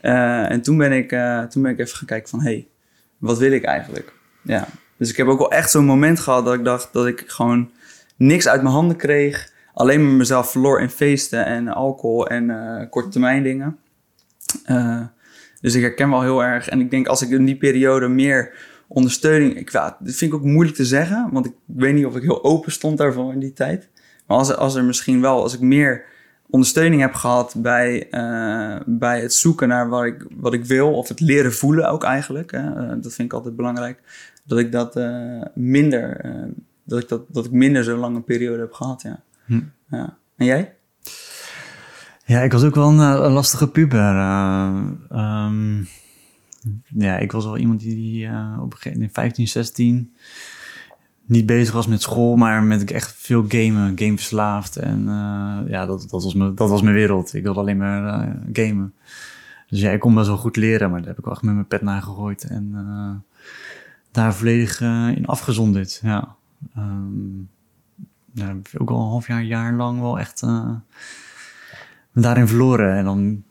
en toen ben, ik, toen ben ik even gaan kijken van... Hé, hey, wat wil ik eigenlijk? Ja, dus ik heb ook wel echt zo'n moment gehad dat ik dacht dat ik gewoon niks uit mijn handen kreeg. Alleen maar mezelf verloor in feesten en alcohol en uh, korte termijn dingen. Uh, dus ik herken wel heel erg. En ik denk als ik in die periode meer ondersteuning. Ik, ja, dat vind ik ook moeilijk te zeggen, want ik weet niet of ik heel open stond daarvoor in die tijd. Maar als, als er misschien wel, als ik meer ondersteuning heb gehad bij, uh, bij het zoeken naar wat ik, wat ik wil, of het leren voelen ook eigenlijk. Hè. dat vind ik altijd belangrijk dat ik dat uh, minder, dat ik dat, dat ik minder zo'n lange periode heb gehad, ja. Hm. ja. En jij? Ja, ik was ook wel een, eh, een lastige puber. Um, ja, ik was wel iemand die, die op een gegeven moment 15, 16 niet bezig was met school, maar met echt veel gamen, gameverslaafd. En ja, dat, dat, was mijn, dat was mijn wereld. Ik wilde alleen maar gamen. Dus ja, ik kon best wel goed leren, maar daar heb ik wel echt met mijn pet naar gegooid. En daar volledig uh, in afgezonderd. Ja. Um, daar heb ook al een half jaar, jaar lang wel echt uh, daarin verloren. En dan,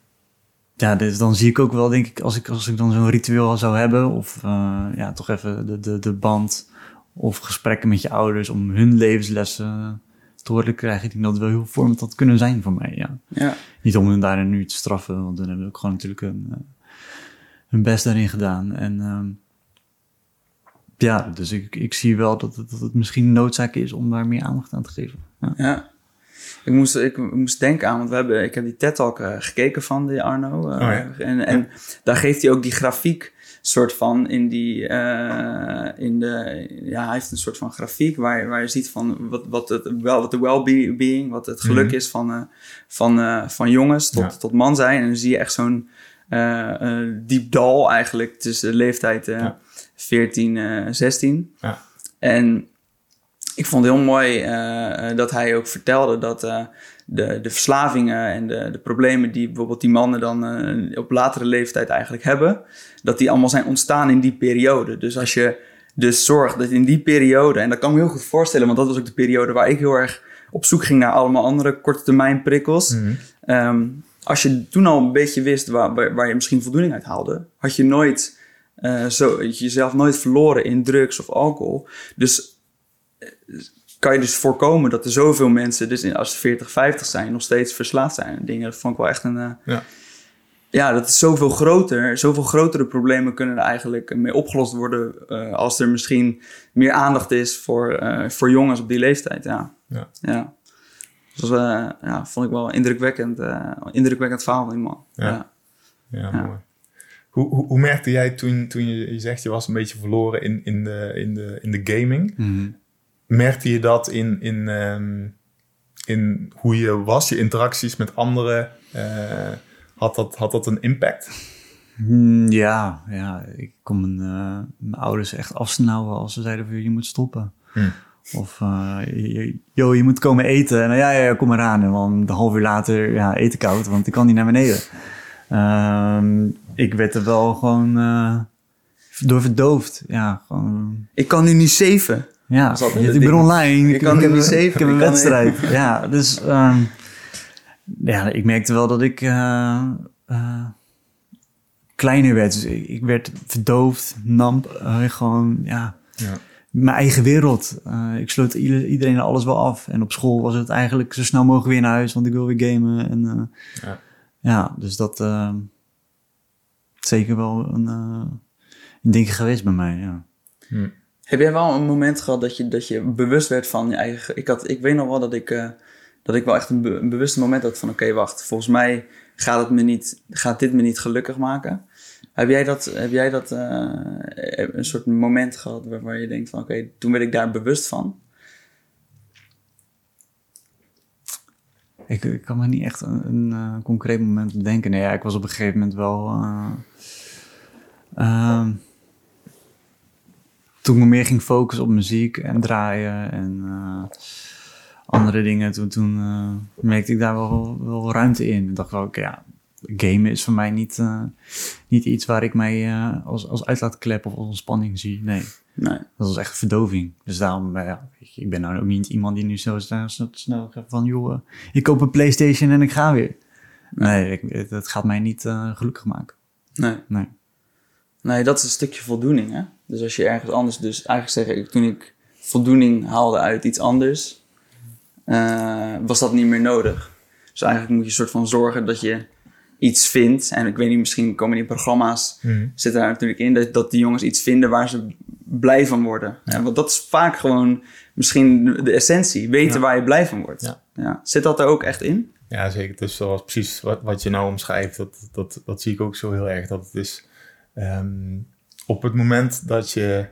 ja, dus dan zie ik ook wel, denk ik, als ik, als ik dan zo'n ritueel zou hebben, of uh, ja, toch even de, de, de band of gesprekken met je ouders om hun levenslessen te horen krijgen. Ik denk dat het wel heel vormend had kunnen zijn voor mij. Ja. ja. Niet om hen daarin nu te straffen, want dan hebben we ook gewoon natuurlijk een, hun best daarin gedaan. En uh, ja, dus ik, ik zie wel dat het, dat het misschien noodzaak is om daar meer aandacht aan te geven. Ja. ja. Ik, moest, ik moest denken aan, want we hebben, ik heb die TED-talk uh, gekeken van die Arno. Uh, oh, ja. En, en daar geeft hij ook die grafiek soort van in die, uh, in de, ja, hij heeft een soort van grafiek waar, waar je ziet van wat, wat, het, wel, wat de well-being, wat het geluk mm is van, van, van jongens tot, ja. tot man zijn. En dan zie je echt zo'n diep dal eigenlijk tussen de leeftijd ja. 14, uh, 16. Ja. En ik vond het heel mooi uh, dat hij ook vertelde dat uh, de, de verslavingen en de, de problemen die bijvoorbeeld die mannen dan uh, op latere leeftijd eigenlijk hebben, dat die allemaal zijn ontstaan in die periode. Dus als je dus zorgt dat in die periode, en dat kan ik me heel goed voorstellen, want dat was ook de periode waar ik heel erg op zoek ging naar allemaal andere korte termijn prikkels. Mhm. um, als je toen al een beetje wist waar, waar, waar, je misschien voldoening uit haalde, had je nooit uh, zo, jezelf nooit verloren in drugs of alcohol. Dus kan je dus voorkomen dat er zoveel mensen, dus als ze 40, 50 zijn, nog steeds verslaafd zijn. Dingen, dat vond ik wel echt een. Uh, ja. ja, dat is zoveel groter. Zoveel grotere problemen kunnen er eigenlijk mee opgelost worden. als er misschien meer aandacht is voor, voor jongens op die leeftijd. Ja. Ja. ja. Dus dat ja, vond ik wel indrukwekkend, indrukwekkend verhaal, man. Ja, ja. ja, ja. mooi. Hoe, hoe, hoe, merkte jij toen, toen je, je zegt je was een beetje verloren in, in, de, in, de, in de gaming? Mm Merkte je dat in, in, um, in hoe je was, je interacties met anderen? Uh, had, dat, had dat een impact? Mm, ja, ja, ik kon mijn, uh, mijn ouders echt afsnauwen als ze zeiden van je moet stoppen. Hmm. Of uh, joh, je moet komen eten. En ja, ja, kom eraan. En dan een half uur later, ja, eten koud, want ik kan niet naar beneden. Uh, ik werd er wel gewoon uh, door verdoofd. Ja, gewoon... Ik kan nu niet zeven. Ja, ik ben online. Ik, kan nu niet zeven. Ik heb een wedstrijd. ja, dus um, ja, ik merkte wel dat ik uh, uh, kleiner werd. Dus ik, ik werd verdoofd, namp, gewoon, ja... ja. Mijn eigen wereld. ik sloot iedereen alles wel af. En op school was het eigenlijk zo snel mogelijk weer naar huis, want ik wil weer gamen. En, ja. ja, dus dat, ehm, zeker wel een, een ding geweest bij mij, ja. Hm. Heb jij wel een moment gehad dat je, dat je bewust werd van je eigen... Ik, had, ik weet nog wel dat ik, uh, dat ik wel echt een, be, een bewuste moment had van... Oké, wacht, volgens mij gaat, het me niet, gaat dit me niet gelukkig maken. Heb jij dat, heb jij dat uh, een soort moment gehad waar, je denkt van... Oké, toen werd ik daar bewust van? Ik, kan me niet echt een, een concreet moment bedenken. Nee, ja, ik was op een gegeven moment wel... Uh, toen ik me meer ging focussen op muziek en draaien en uh, andere dingen, toen, toen merkte ik daar wel, wel ruimte in. Ik dacht wel, oké, ja, gamen is voor mij niet, niet iets waar ik mij als, als uitlaatklep of als ontspanning zie. Nee. Nee. Dat was echt verdoving. Dus daarom, ja, ik ben nou ook niet iemand die nu zo snel, snel van, joh, eh, ik koop een Playstation en ik ga weer. Nee, ik, dat gaat mij niet gelukkig maken. Nee. nee. Nee, dat is een stukje voldoening, hè? Dus als je ergens anders, dus eigenlijk zeg ik, toen ik voldoening haalde uit iets anders, uh, was dat niet meer nodig. Dus eigenlijk moet je een soort van zorgen dat je iets vindt. En ik weet niet, misschien komen die programma's, mm. zitten daar natuurlijk in, dat, dat die jongens iets vinden waar ze blij van worden. Ja. want dat is vaak gewoon misschien de essentie. Weten waar je blij van wordt. Ja. Zit dat er ook echt in? Ja, zeker. Dus zoals precies wat, wat je nou omschrijft, dat, dat, dat zie ik ook zo heel erg. Dat het is ehm, op het moment dat je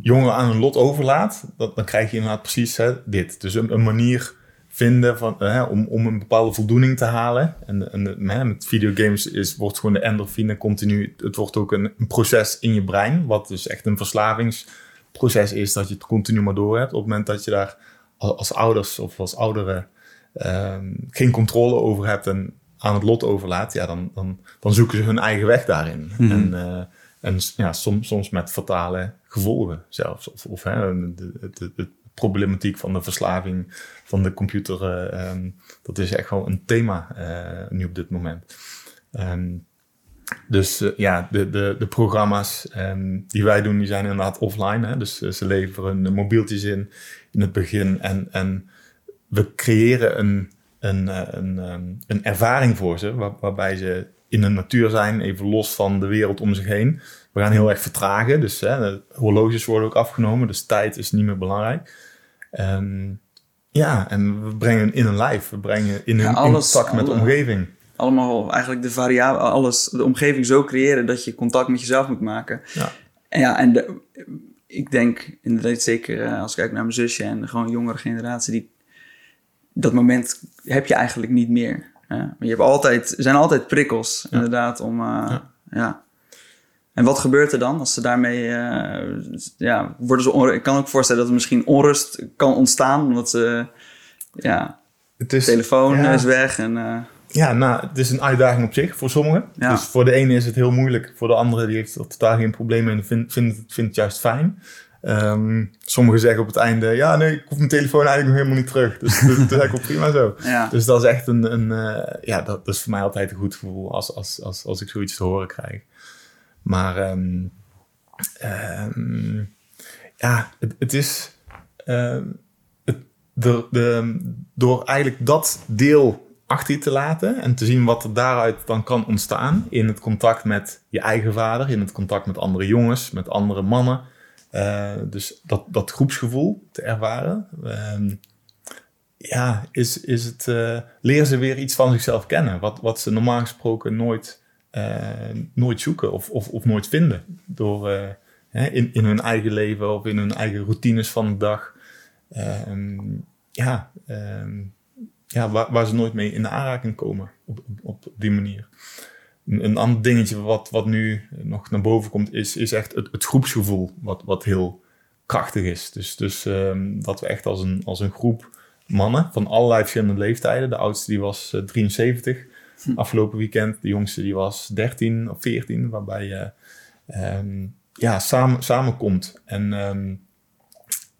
jongeren aan een lot overlaat, dat, dan krijg je inderdaad precies hè, dit. Dus een, manier vinden van, uh, om, om een bepaalde voldoening te halen. En, en met videogames is, wordt gewoon de endorfine continu, het wordt ook een, een, proces in je brein, wat dus echt een verslavingsproces is, dat je het continu maar door hebt. Op het moment dat je daar als ouders of als ouderen um, geen controle over hebt en aan het lot overlaat, ja, dan, dan, dan zoeken ze hun eigen weg daarin. Mm En, uh, en ja, soms, soms met fatale gevolgen zelfs. Of, of hè, de, de, de, problematiek van de verslaving van de computer, uh, dat is echt wel een thema uh, nu op dit moment. Um, dus uh, ja, de, de, de programma's um, die wij doen, die zijn inderdaad offline. Hè? Dus ze leveren mobieltjes in in het begin en, en we creëren een, een, een, um, een ervaring voor ze, waar, waarbij ze in de natuur zijn, even los van de wereld om zich heen. We gaan heel erg vertragen, dus hè, de horloges worden ook afgenomen, dus tijd is niet meer belangrijk. Um, ja, en we brengen in een lijf, we brengen in, alles, contact met de omgeving. Allemaal eigenlijk de variabele, alles, de omgeving zo creëren dat je contact met jezelf moet maken. Ja. En ja, en de, ik denk inderdaad zeker eh, als ik kijk naar mijn zusje en de gewoon jongere generatie, die, dat moment heb je eigenlijk niet meer. Hè? Maar je hebt altijd, er zijn altijd prikkels, inderdaad, om, uh, ja. En wat gebeurt er dan als ze daarmee, uh, ja, worden ze Ik kan ook voorstellen dat er misschien onrust kan ontstaan, omdat ze, ja, het is, telefoon is weg en... Uh, ja, nou, het is een uitdaging op zich voor sommigen. Ja. Dus voor de ene is het heel moeilijk, voor de andere die heeft er totaal geen probleem mee en vindt, vindt, vindt het juist fijn. Um, sommigen zeggen op het einde, ja, nee, ik hoef mijn telefoon eigenlijk nog helemaal niet terug. Dus dat, is eigenlijk prima zo. Ja. Dus dat is echt een, een uh, ja, dat, dat, is voor mij altijd een goed gevoel als, als, als, als ik zoiets te horen krijg. Maar um, um, ja, het, het is het, de, de, door eigenlijk dat deel achter je te laten en te zien wat er daaruit dan kan ontstaan in het contact met je eigen vader, in het contact met andere jongens, met andere mannen. Uh, dus dat, dat groepsgevoel te ervaren. ja, is, is het, uh, leren ze weer iets van zichzelf kennen, wat, wat ze normaal gesproken nooit uh, nooit zoeken of, of, of nooit vinden. Door in, in hun eigen leven of in hun eigen routines van de dag. Um, ja, um, ja waar, ze nooit mee in aanraking komen op, op die manier. Een, ander dingetje wat, wat nu nog naar boven komt, is, is echt het, het groepsgevoel, wat, wat heel krachtig is. Dus, dus um, dat we echt als een, als een groep mannen van allerlei verschillende leeftijden, de oudste die was uh, 73, Hm. afgelopen weekend. De jongste die was 13 of 14, waarbij je um, ja, samen, samenkomt. En um,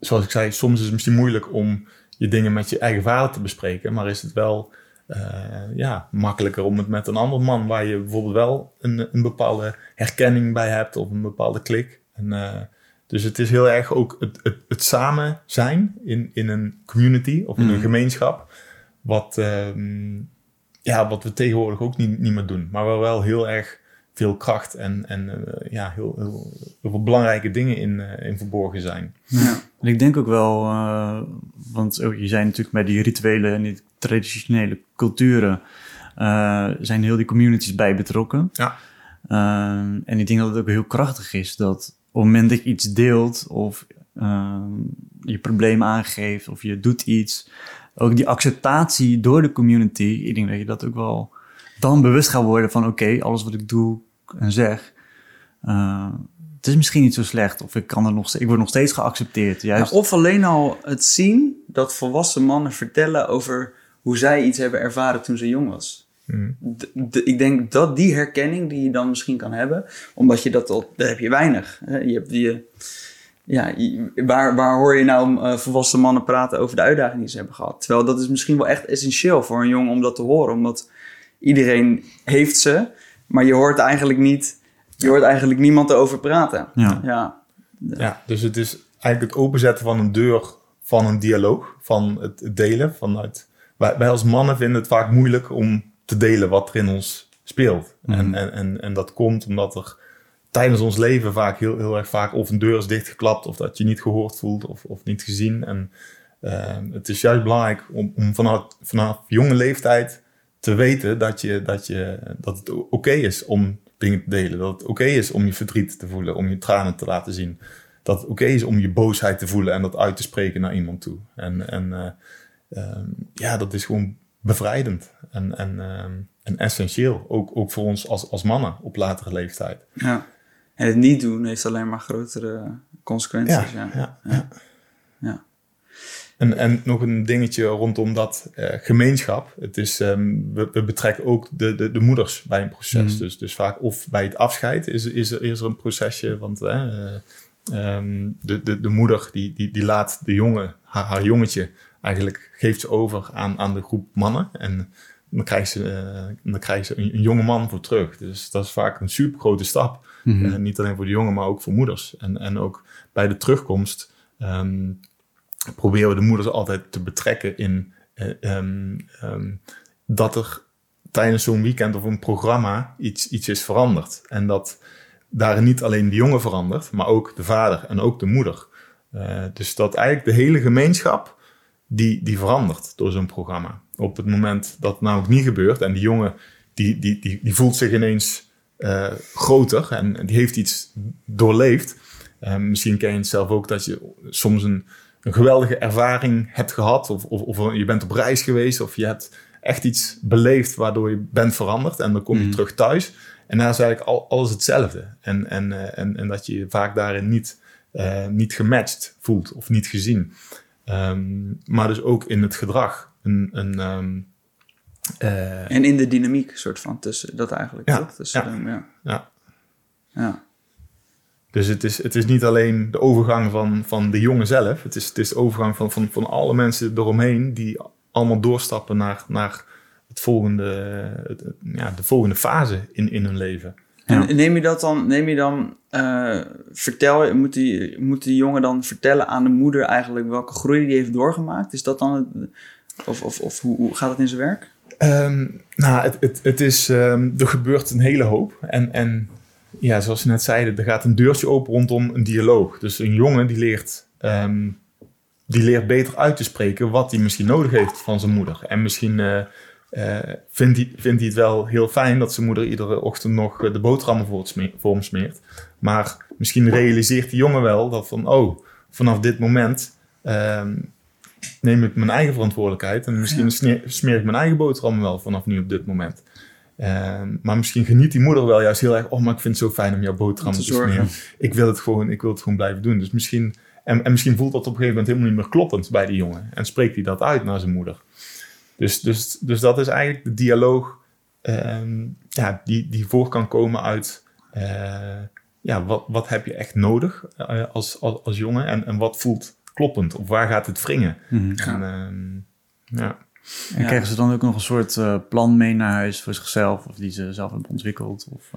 zoals ik zei, soms is het misschien moeilijk om je dingen met je eigen vader te bespreken, maar is het wel ja, makkelijker om het met een ander man, waar je bijvoorbeeld wel een, een bepaalde herkenning bij hebt of een bepaalde klik. En, uh, dus het is heel erg ook het, het, het samen zijn in, in een community of in een hm. gemeenschap, wat, um, ja, wat we tegenwoordig ook niet, niet meer doen. Maar waar wel heel erg veel kracht en, en uh, ja, heel, heel, heel, veel belangrijke dingen in, uh, in verborgen zijn. Ja. En ik denk ook wel, uh, want je zei natuurlijk bij die rituele en die traditionele culturen zijn heel die communities bij betrokken. Ja. en ik denk dat het ook heel krachtig is dat op het moment dat je iets deelt of je probleem aangeeft of je doet iets, ook die acceptatie door de community. Ik denk dat je dat ook wel dan bewust gaat worden van oké, alles wat ik doe en zeg, uh, het is misschien niet zo slecht. Of ik, kan er nog, ik word nog steeds geaccepteerd. Juist. of alleen al het zien dat volwassen mannen vertellen over hoe zij iets hebben ervaren toen ze jong was. Hmm. ik denk dat die herkenning die je dan misschien kan hebben, omdat je dat al, daar heb je weinig. Je hebt die, ja, waar, waar hoor je nou uh, volwassen mannen praten over de uitdagingen die ze hebben gehad? Terwijl dat is misschien wel echt essentieel voor een jongen om dat te horen, omdat iedereen heeft ze, maar je hoort eigenlijk niet, je hoort eigenlijk niemand erover praten. Ja. Ja. ja, dus het is eigenlijk het openzetten van een deur van een dialoog, van het delen vanuit. Wij, wij als mannen vinden het vaak moeilijk om te delen wat er in ons speelt. En, mhm. en, en, en dat komt omdat er tijdens ons leven vaak heel, heel erg vaak of een deur is dichtgeklapt of dat je niet gehoord voelt of, of niet gezien. En uh, het is juist belangrijk om, om vanaf, vanaf jonge leeftijd te weten dat, je, dat, je, dat het oké is om dingen te delen. Dat het oké is om je verdriet te voelen, om je tranen te laten zien. Dat het oké is om je boosheid te voelen en dat uit te spreken naar iemand toe. En, en uh, uh, ja, dat is gewoon bevrijdend en, en, uh, en essentieel. Ook, ook voor ons als, als mannen op latere leeftijd. Ja. En het niet doen heeft alleen maar grotere consequenties. ja. ja. ja. ja. En, en nog een dingetje rondom dat uh, gemeenschap. Het is, um, we, we, betrekken ook de, de, de moeders bij een proces. Mm. Dus, dus vaak of bij het afscheid is, is, er, is er een procesje. Want uh, um, de, de, de moeder die, die, die laat de jongen, haar, haar jongetje, eigenlijk geeft ze over aan, aan de groep mannen. En dan krijgt ze, uh, dan krijgt ze een, een, jonge man voor terug. Dus dat is vaak een super grote stap. Mm -hmm. niet alleen voor de jongen, maar ook voor moeders. En, en ook bij de terugkomst. Um, proberen we de moeders altijd te betrekken in uh, um, um, dat er tijdens zo'n weekend of een programma iets, iets is veranderd. En dat daar niet alleen de jongen verandert, maar ook de vader en ook de moeder. Uh, dus dat eigenlijk de hele gemeenschap die, die verandert door zo'n programma. Op het moment dat het nou niet gebeurt en die jongen die, die, die, die voelt zich ineens uh, groter en die heeft iets doorleefd. Misschien ken je het zelf ook dat je soms een, een geweldige ervaring hebt gehad, of, of, of, je bent op reis geweest, of je hebt echt iets beleefd waardoor je bent veranderd en dan kom je mm. terug thuis. En daar is eigenlijk al, alles hetzelfde. En, en, uh, en, en dat je je vaak daarin niet, uh, niet gematcht voelt of niet gezien. Um, maar dus ook in het gedrag. Een, een, um, uh, en in de dynamiek, soort van, tussen dat eigenlijk. Ja, toch? Tussen ja, hem, ja. ja. ja. Dus het is, het is niet alleen de overgang van, van de jongen zelf. Het is, het is de overgang van, van, van alle mensen eromheen die allemaal doorstappen naar, naar het volgende, het, ja, de volgende fase in, in hun leven. En neem je dat dan, neem je dan uh, vertel, moet die, moet die jongen dan vertellen aan de moeder eigenlijk welke groei die heeft doorgemaakt? Is dat dan het, of, of, of hoe, hoe gaat het in zijn werk? Um, nou, het, het, het is, um, er gebeurt een hele hoop. En, en ja, zoals je net zeiden, er gaat een deurtje open rondom een dialoog. Dus een jongen die leert, um, die leert beter uit te spreken wat hij misschien nodig heeft van zijn moeder. En misschien uh, uh, vindt, hij, vindt hij het wel heel fijn dat zijn moeder iedere ochtend nog de boterhammen voor, hem smeert. Maar misschien realiseert die jongen wel dat van, oh, vanaf dit moment um, neem ik mijn eigen verantwoordelijkheid. En misschien ja. smeer ik mijn eigen boterhammen wel vanaf nu op dit moment. Um, maar misschien geniet die moeder wel juist heel erg. Oh, maar ik vind het zo fijn om jouw boterham te, te smeren. Ik wil het gewoon, ik wil het gewoon blijven doen. Dus misschien, en, en misschien voelt dat op een gegeven moment helemaal niet meer kloppend bij die jongen. En spreekt hij dat uit naar zijn moeder. Dus, dus, dus dat is eigenlijk de dialoog um, ja, die, die voor kan komen uit... Uh, ja, wat, wat heb je echt nodig uh, als, als, als jongen? En, en wat voelt kloppend? Of waar gaat het wringen? Mm -hmm. En, um, ja. En ja. krijgen ze dan ook nog een soort uh, plan mee naar huis voor zichzelf, of die ze zelf hebben ontwikkeld? Of,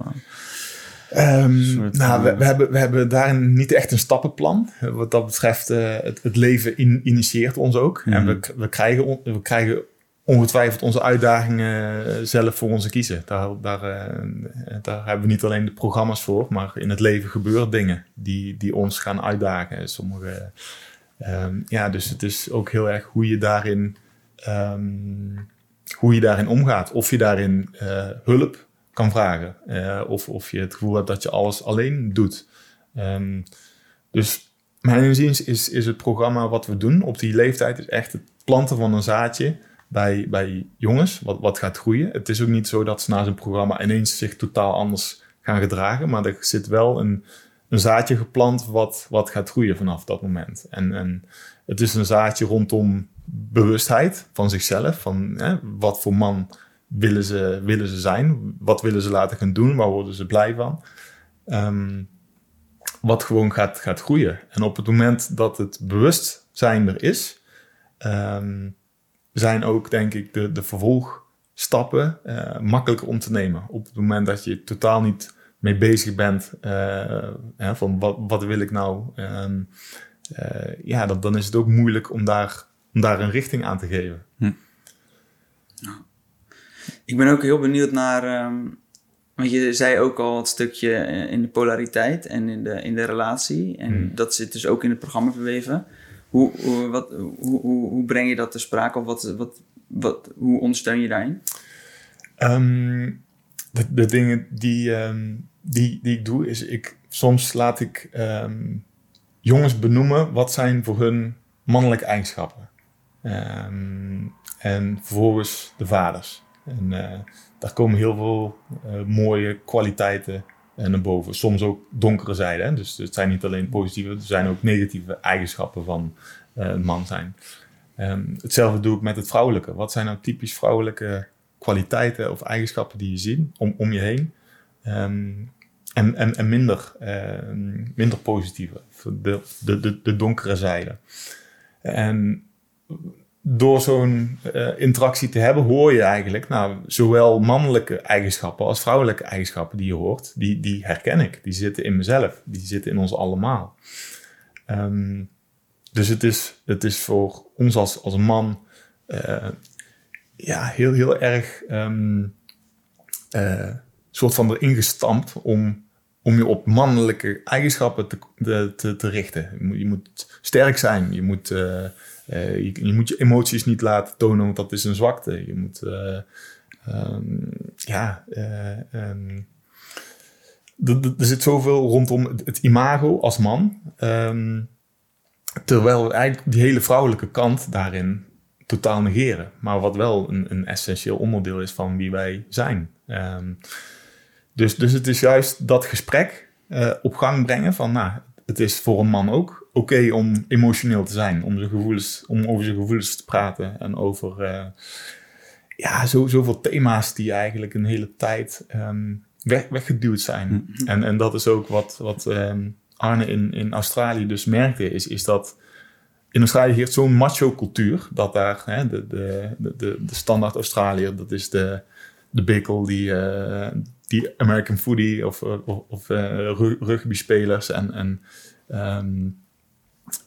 uh, um, soort, nou, we, we, hebben, we hebben daarin niet echt een stappenplan. Wat dat betreft, uh, het, het, leven in, initieert ons ook. Mm -hmm. En we, we, krijgen, we krijgen ongetwijfeld onze uitdagingen zelf voor ons kiezen. Daar, daar, daar hebben we niet alleen de programma's voor, maar in het leven gebeuren dingen die, die ons gaan uitdagen. Sommige, um, ja, dus het is ook heel erg hoe je daarin um, hoe je daarin omgaat. Of je daarin uh, hulp kan vragen. Uh, of, of je het gevoel hebt dat je alles alleen doet. Um, dus mijn inziens is, is het programma wat we doen op die leeftijd is echt het planten van een zaadje bij, bij jongens, wat, wat gaat groeien. Het is ook niet zo dat ze na zijn programma ineens zich totaal anders gaan gedragen, maar er zit wel een, een zaadje geplant wat, wat gaat groeien vanaf dat moment. En, en het is een zaadje rondom bewustheid van zichzelf, van hè, wat voor man willen ze, willen ze zijn, wat willen ze laten gaan doen, waar worden ze blij van. Um, wat gewoon gaat, gaat groeien. En op het moment dat het bewustzijn er is, um, zijn ook, denk ik, de, de vervolgstappen uh, makkelijker om te nemen. Op het moment dat je totaal niet mee bezig bent uh, hè, van wat, wat wil ik nou, um, uh, ja, dan is het ook moeilijk om daar, om daar een richting aan te geven. Hm. Ik ben ook heel benieuwd naar um, want je zei ook al het stukje eh, in de polariteit en in de, in de relatie. En hmm. dat zit dus ook in het programma verweven. Hoe, hoe, wat, hoe, hoe, breng je dat te sprake? Of wat, wat, wat, hoe ondersteun je daarin? Ehm, de, de, dingen die, ehm, die, die ik doe, is ik, soms laat ik ehm, jongens benoemen wat zijn voor hun mannelijke eigenschappen. En vervolgens de vaders. En uh, daar komen heel veel uh, mooie kwaliteiten uh, naar boven. Soms ook donkere zijden. Hè? Dus het zijn niet alleen positieve, er zijn ook negatieve eigenschappen van een man zijn. Um, hetzelfde doe ik met het vrouwelijke. Wat zijn nou typisch vrouwelijke kwaliteiten of eigenschappen die je ziet om, om je heen? Um, en, en, minder, uh, minder positieve, de, de, de, de donkere zijde. En door zo'n uh, interactie te hebben, hoor je eigenlijk, nou, zowel mannelijke eigenschappen als vrouwelijke eigenschappen die je hoort, die, die herken ik. Die zitten in mezelf, die zitten in ons allemaal. Um, dus het is, het is voor ons als, als man uh, ja, heel, heel erg um, soort van erin gestampt om, om je op mannelijke eigenschappen te, te, te richten. Je moet, je moet sterk zijn, je moet je, je, moet je emoties niet laten tonen, want dat is een zwakte. Je moet, uh, um, ja, um, er zit zoveel rondom het, imago als man. Um, terwijl eigenlijk die hele vrouwelijke kant daarin totaal negeren. Maar wat wel een, een essentieel onderdeel is van wie wij zijn. dus, dus het is juist dat gesprek op gang brengen van, nou, het is voor een man ook oké om emotioneel te zijn, om, zijn gevoelens, om over zijn gevoelens te praten en over uh, ja, zo, zoveel thema's die eigenlijk een hele tijd um, weg, weggeduwd zijn. Mm-hmm. En, en dat is ook wat, wat um, Arne in, in Australië dus merkte, is, is dat in Australië heert zo'n macho cultuur, dat daar hè, de, de, de, de standaard Australiër, dat is de, de bikkel die, uh, die American foodie of, of, of uh, rugby spelers en, en um,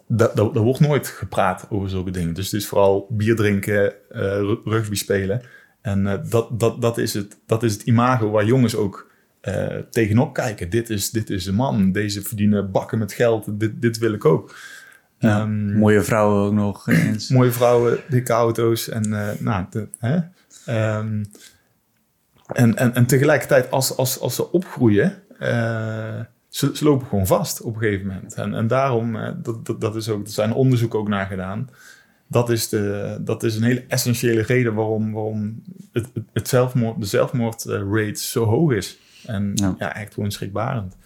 dat, dat, wordt nooit gepraat over zulke dingen. Dus het is vooral bier drinken, uh, rugby spelen. En uh, dat, dat, dat, is het, dat is het imago waar jongens ook uh, tegenop kijken. Dit is, dit is een man, deze verdienen bakken met geld, dit, dit wil ik ook. Ja, um, mooie vrouwen ook nog eens. mooie vrouwen, dikke auto's en nou, de, hè? Um, en, en, en tegelijkertijd als, als, als ze opgroeien ze, ze, lopen gewoon vast op een gegeven moment. En, en daarom, eh, dat, dat, dat, is ook, er zijn onderzoek ook naar gedaan. Dat is, de, dat is een hele essentiële reden waarom, waarom het, het zelfmoord, de zelfmoordrate zo hoog is. En ja, echt gewoon schrikbarend.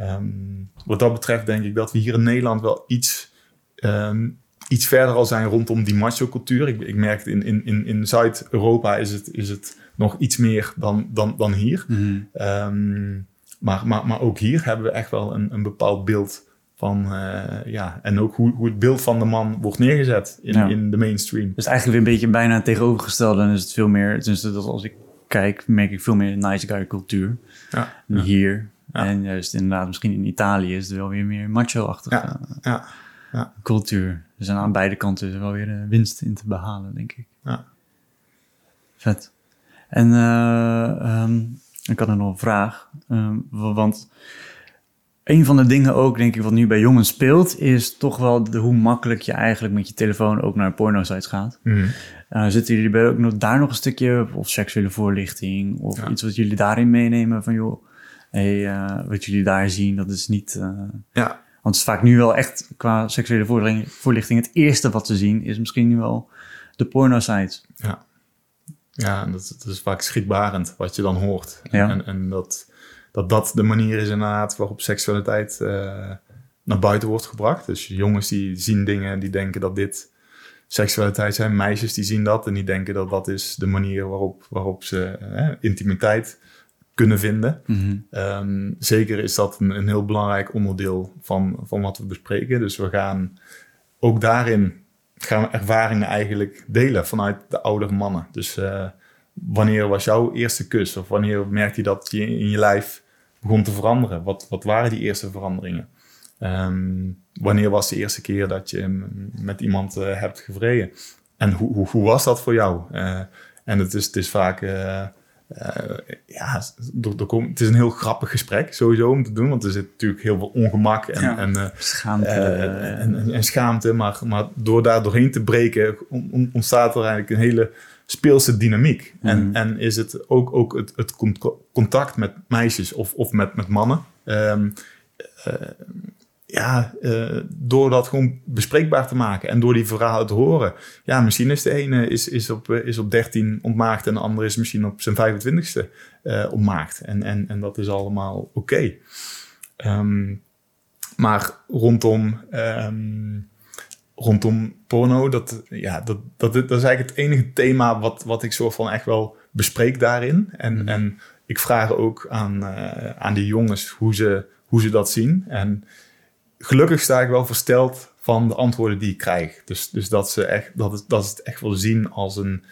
Um, wat dat betreft denk ik dat we hier in Nederland wel iets, um, iets verder al zijn rondom die macho-cultuur. Ik, ik merk in, in, in, in Zuid-Europa is het, is het nog iets meer dan, dan, dan hier. Mm um, maar, maar, maar ook hier hebben we echt wel een, een bepaald beeld van, uh, ja, en ook hoe, hoe het beeld van de man wordt neergezet in, in de mainstream. Dus eigenlijk weer een beetje bijna tegenovergesteld. Dan is het veel meer, dus dat als ik kijk, merk ik veel meer nice guy cultuur. Ja, Hier. En juist inderdaad, misschien in Italië is het wel weer meer macho-achtige ja, ja, cultuur. Dus aan beide kanten wel weer winst in te behalen, denk ik. Ja. Vet. En uh, um, ik had er nog een vraag. Ehm, want een van de dingen ook, denk ik, wat nu bij jongens speelt, is toch wel de, hoe makkelijk je eigenlijk met je telefoon ook naar porno-sites gaat. Mm. zitten jullie bij ook nog, daar nog een stukje of seksuele voorlichting of iets wat jullie daarin meenemen van joh, hey, uh, wat jullie daar zien, dat is niet. Ja. Want het is vaak nu wel echt qua seksuele voorlichting, het eerste wat ze zien is misschien nu wel de porno-sites. Ja, ja dat, dat, is vaak schrikbarend wat je dan hoort. Ja. En, en dat, dat dat de manier is inderdaad waarop seksualiteit uh, naar buiten wordt gebracht. Dus jongens die zien dingen die denken dat dit seksualiteit zijn. Meisjes die zien dat en die denken dat dat is de manier waarop, waarop ze uh, intimiteit kunnen vinden. Mhm. Ehm, zeker is dat een, een, heel belangrijk onderdeel van, van wat we bespreken. Dus we gaan ook daarin gaan we ervaringen eigenlijk delen vanuit de oudere mannen. Dus uh, wanneer was jouw eerste kus? Of wanneer merkte je dat je in je lijf begon te veranderen? Wat, wat waren die eerste veranderingen? Um, wanneer was de eerste keer dat je met iemand uh, hebt gevreden? En hoe, hoe, hoe, was dat voor jou? Uh, en het is, het is vaak uh, ja, het is een heel grappig gesprek sowieso om te doen, want er zit natuurlijk heel veel ongemak en, ja, en, uh, schaamte. Uh, en, en, schaamte. Maar, maar door daar doorheen te breken ontstaat er eigenlijk een hele speelse dynamiek. Mm. En, en is het ook, ook het, het contact met meisjes of, of met, met mannen. Um, ja, uh, door dat gewoon bespreekbaar te maken en door die verhalen te horen. Ja, misschien is de ene is, is, op, is op 13 ontmaagd en de andere is misschien op zijn 25ste uh, ontmaagd. En, en, en dat is allemaal oké. Okay. Um, maar rondom, um, rondom porno, dat, ja, dat, dat, dat is eigenlijk het enige thema wat, wat ik soort van echt wel bespreek daarin. En, mm. en ik vraag ook aan, uh, aan die jongens hoe ze, hoe ze dat zien. En gelukkig sta ik wel versteld van de antwoorden die ik krijg. Dus, dus dat, ze echt, dat, het, dat ze het echt wel zien als een,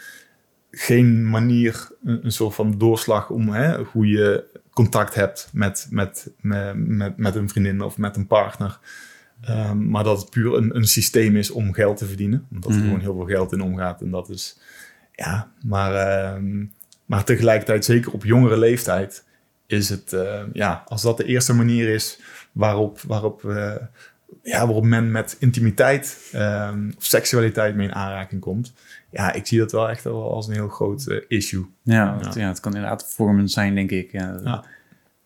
geen manier, een, een soort van doorslag om hè, hoe je contact hebt met, met, met, met een vriendin of met een partner. Um, maar dat het puur een, een systeem is om geld te verdienen. Omdat er mm. gewoon heel veel geld in omgaat. En dat is, ja, maar, um, maar tegelijkertijd, zeker op jongere leeftijd, is het, uh, ja, als dat de eerste manier is waarop, waarop, uh, ja, waarop men met intimiteit um, of seksualiteit mee in aanraking komt. Ja, ik zie dat wel echt wel als een heel groot uh, issue. Ja, het, ja. het kan inderdaad vormend zijn, denk ik. Ja, ja.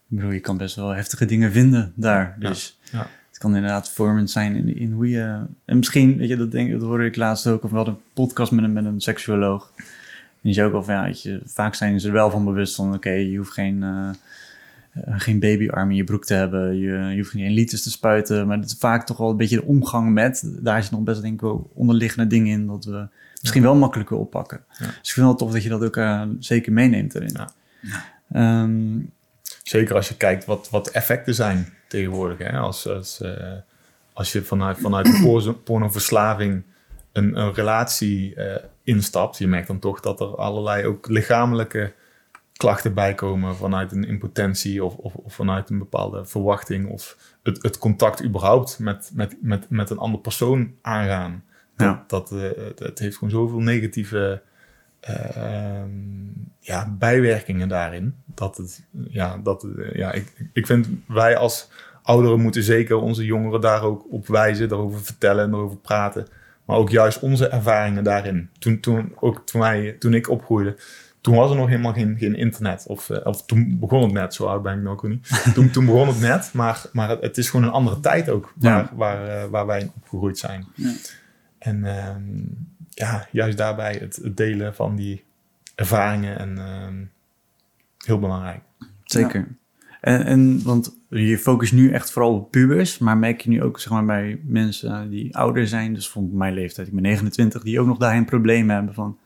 Ik bedoel, je kan best wel heftige dingen vinden daar. Dus ja. het kan inderdaad vormend zijn in, in hoe je... En misschien, weet je, dat, denk, dat hoorde ik laatst ook, of wel een podcast met een, met een seksuoloog. Die zei ook al van, ja, weet je, vaak zijn ze er wel van bewust van, oké, je hoeft geen... Uh, geen babyarm in je broek te hebben. Je, je hoeft geen liters te spuiten. Maar het is vaak toch wel een beetje de omgang met. Daar zit nog best denk ik wel onderliggende dingen in dat we misschien wel makkelijker oppakken. Ja. Dus ik vind het tof dat je dat ook uh, zeker meeneemt erin. Ja. Um, zeker als je kijkt wat, wat effecten zijn tegenwoordig. Hè? Als, als, uh, als je vanuit, vanuit de pornoverslaving een, een relatie instapt, je merkt dan toch dat er allerlei ook lichamelijke klachten bijkomen vanuit een impotentie of, of, of, vanuit een bepaalde verwachting of het, het contact überhaupt met, met, met, met een andere persoon aangaan. Dat, ja. dat, uh, het heeft gewoon zoveel negatieve uh, ja, bijwerkingen daarin. Dat het, ja, dat, uh, ja, ik, ik vind wij als ouderen moeten zeker onze jongeren daar ook op wijzen, daarover vertellen en erover praten. Maar ook juist onze ervaringen daarin. Toen, toen, ook toen, wij, toen ik opgroeide, toen was er nog helemaal geen, geen internet. Of, uh, of toen begon het net, zo oud ben ik nog niet. toen, toen begon het net, maar, maar het, het, is gewoon een andere tijd ook waar, ja. waar, uh, waar wij in opgegroeid zijn. Ja. En uh, ja, juist daarbij het, het, delen van die ervaringen en ehm, heel belangrijk. Zeker. Ja. En, en, want je focust nu echt vooral op pubers, maar merk je nu ook zeg maar, bij mensen die ouder zijn, dus van mijn leeftijd, ik ben 29, die ook nog daarin problemen hebben van,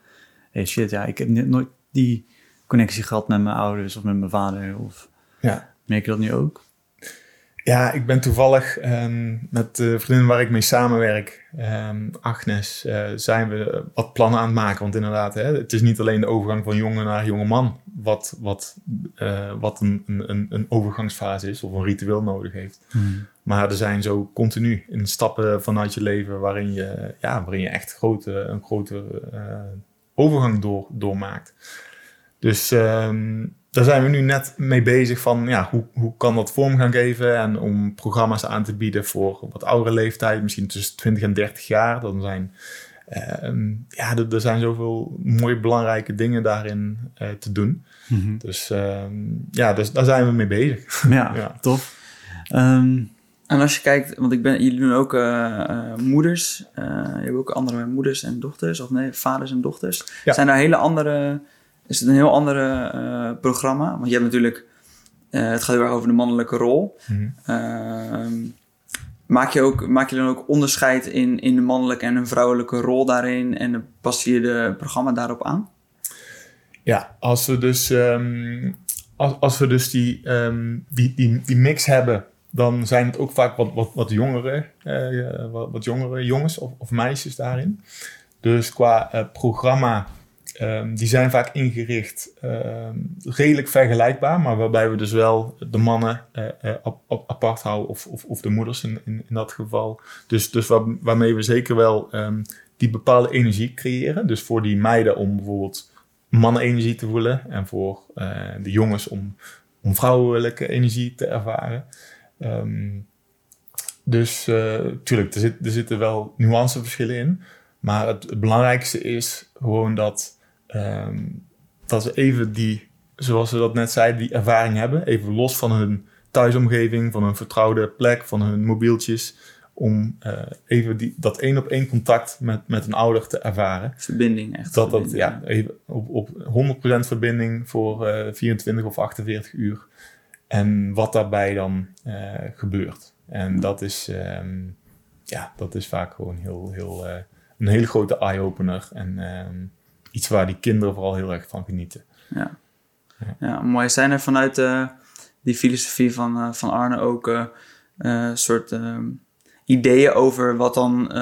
hey shit, ja, ik heb nooit die connectie gehad met mijn ouders of met mijn vader? Of ja. merk je dat nu ook? Ja, ik ben toevallig um, met de vriendin waar ik mee samenwerk, um, Agnes, uh, zijn we wat plannen aan het maken. Want inderdaad, hè, het is niet alleen de overgang van jongen naar jonge man wat, wat, uh, wat een, een, een overgangsfase is of een ritueel nodig heeft. Hmm. Maar er zijn zo continu in stappen vanuit je leven waarin je, ja, waarin je echt grote, een grote uh, overgang door, doormaakt. Dus um, daar zijn we nu net mee bezig van ja, hoe, hoe kan dat vorm gaan geven en om programma's aan te bieden voor wat oudere leeftijd, misschien tussen 20 en 30 jaar. Dan zijn, um, ja, er, er, zijn zoveel mooie belangrijke dingen daarin uh, te doen. Mm -hmm. Dus um, ja, dus daar zijn we mee bezig. Ja, ja. tof. En als je kijkt, want ik ben, jullie doen ook uh, moeders. Uh, je hebt ook andere moeders en dochters, of nee, vaders en dochters. Zijn daar hele andere, is het een heel andere uh, programma? Want je hebt natuurlijk, het gaat heel erg over de mannelijke rol. Mm -hmm. maak, je ook, maak je dan ook onderscheid in, in de mannelijke en een vrouwelijke rol daarin? En pas je de programma daarop aan? Ja, als we dus, um, als, als we dus die, um, die, die, die mix hebben dan zijn het ook vaak wat, wat, wat, jongere, uh, wat, wat, jongere jongens of, of, meisjes daarin. Dus qua programma, um, die zijn vaak ingericht uh, redelijk vergelijkbaar, maar waarbij we dus wel de mannen uh, apart houden of, of, of, de moeders in, in, dat geval. Dus, dus waar, waarmee we zeker wel um, die bepaalde energie creëren. Dus voor die meiden om bijvoorbeeld mannenenergie te voelen en voor de jongens om, om vrouwelijke energie te ervaren. Dus tuurlijk, er, er zitten wel nuanceverschillen in. Maar het, het belangrijkste is gewoon dat, um, dat ze even die, zoals ze dat net zeiden, die ervaring hebben. Even los van hun thuisomgeving, van hun vertrouwde plek, van hun mobieltjes. Om uh, even die, dat één op één contact met, met een ouder te ervaren. Verbinding, echt. Dat dat, ja, even op, op 100% verbinding voor uh, 24 of 48 uur. En wat daarbij dan uh, gebeurt. En dat is, um, ja, dat is vaak gewoon heel, heel, een hele grote eye-opener. En um, iets waar die kinderen vooral heel erg van genieten. Ja, ja. ja mooi. Zijn er vanuit uh, die filosofie van, van Arne ook een soort um, ideeën over wat dan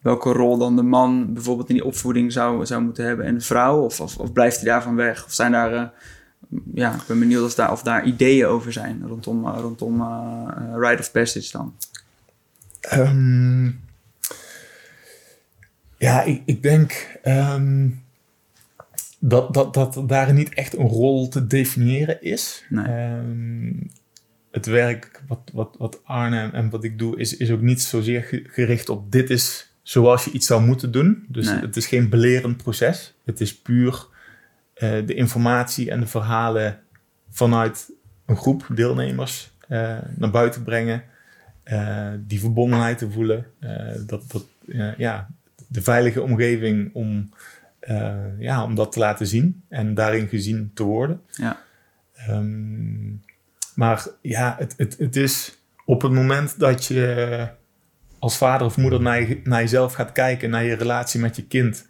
welke rol dan de man bijvoorbeeld in die opvoeding zou, zou moeten hebben en de vrouw? Of, of, of blijft hij daarvan weg? Of zijn daar ja, ik ben benieuwd of daar, of daar ideeën over zijn rondom, uh, rondom uh, Rite of Passage dan. Um, ja, ik, ik denk um, dat, dat, dat daar niet echt een rol te definiëren is. Nee. Um, het werk wat, wat, wat Arne en wat ik doe is, is ook niet zozeer gericht op dit is zoals je iets zou moeten doen. Dus nee. het is geen belerend proces. Het is puur uh, de informatie en de verhalen vanuit een groep deelnemers uh, naar buiten brengen. Uh, die verbondenheid te voelen. dat, dat, ja, de veilige omgeving om, ja, om dat te laten zien en daarin gezien te worden. Ja. Um, maar ja, het, het, het is op het moment dat je als vader of moeder naar, je, naar jezelf gaat kijken, naar je relatie met je kind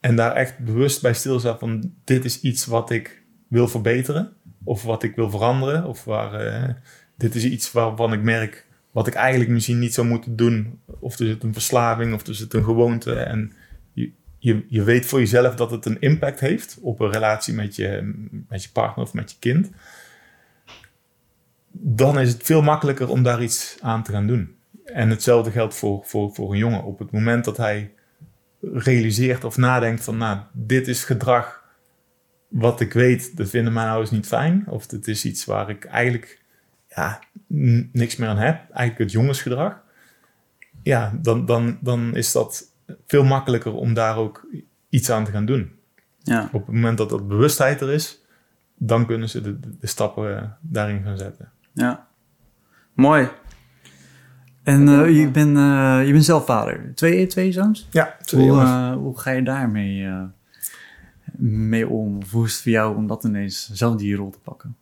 en daar echt bewust bij stilstaan van dit is iets wat ik wil verbeteren. Of wat ik wil veranderen. Of waar, uh, dit is iets waarvan ik merk wat ik eigenlijk misschien niet zou moeten doen. Of er zit een verslaving of er zit een gewoonte. En je, je, je weet voor jezelf dat het een impact heeft op een relatie met je, met je partner of met je kind. Dan is het veel makkelijker om daar iets aan te gaan doen. En hetzelfde geldt voor, voor, voor een jongen. Op het moment dat hij realiseert of nadenkt van, nou, dit is gedrag wat ik weet, dat vinden mijn ouders niet fijn. Of dit is iets waar ik eigenlijk ja, niks meer aan heb. Eigenlijk het jongensgedrag. Ja, dan, dan, dan is dat veel makkelijker om daar ook iets aan te gaan doen. Ja. Op het moment dat dat bewustheid er is, dan kunnen ze de, de stappen uh, daarin gaan zetten. Ja, mooi. En uh, je, bent, uh, je bent zelf vader. Twee, twee zoons? Ja, twee hoe, uh, hoe ga je daarmee mee om? Of hoe is het voor jou om dat ineens zelf die rol te pakken?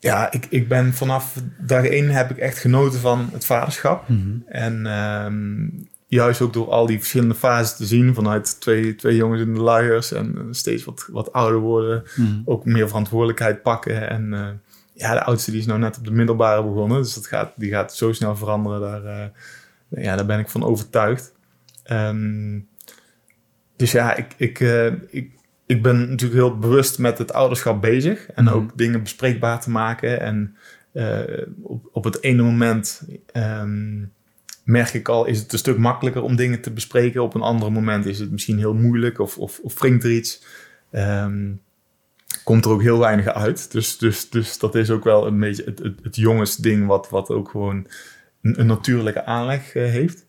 Ja, ik, ik ben vanaf dag één heb ik echt genoten van het vaderschap. Mm -hmm. En um, juist ook door al die verschillende fases te zien. Vanuit twee, twee jongens in de luiers en steeds wat, wat ouder worden. Mm -hmm. Ook meer verantwoordelijkheid pakken en ja, de oudste die is nou net op de middelbare begonnen. Dus dat gaat, die gaat zo snel veranderen. Daar, uh, ja, daar ben ik van overtuigd. Um, dus ja, ik, ik, uh, ik, ik ben natuurlijk heel bewust met het ouderschap bezig. En mm. ook dingen bespreekbaar te maken. En uh, op, op het ene moment um, merk ik al, is het een stuk makkelijker om dingen te bespreken. Op een andere moment is het misschien heel moeilijk of, of, of wringt er iets. Um, komt er ook heel weinig uit. Dus, dus, dus dat is ook wel een beetje het, het, het jongensding wat, wat ook gewoon een, een natuurlijke aanleg uh, heeft.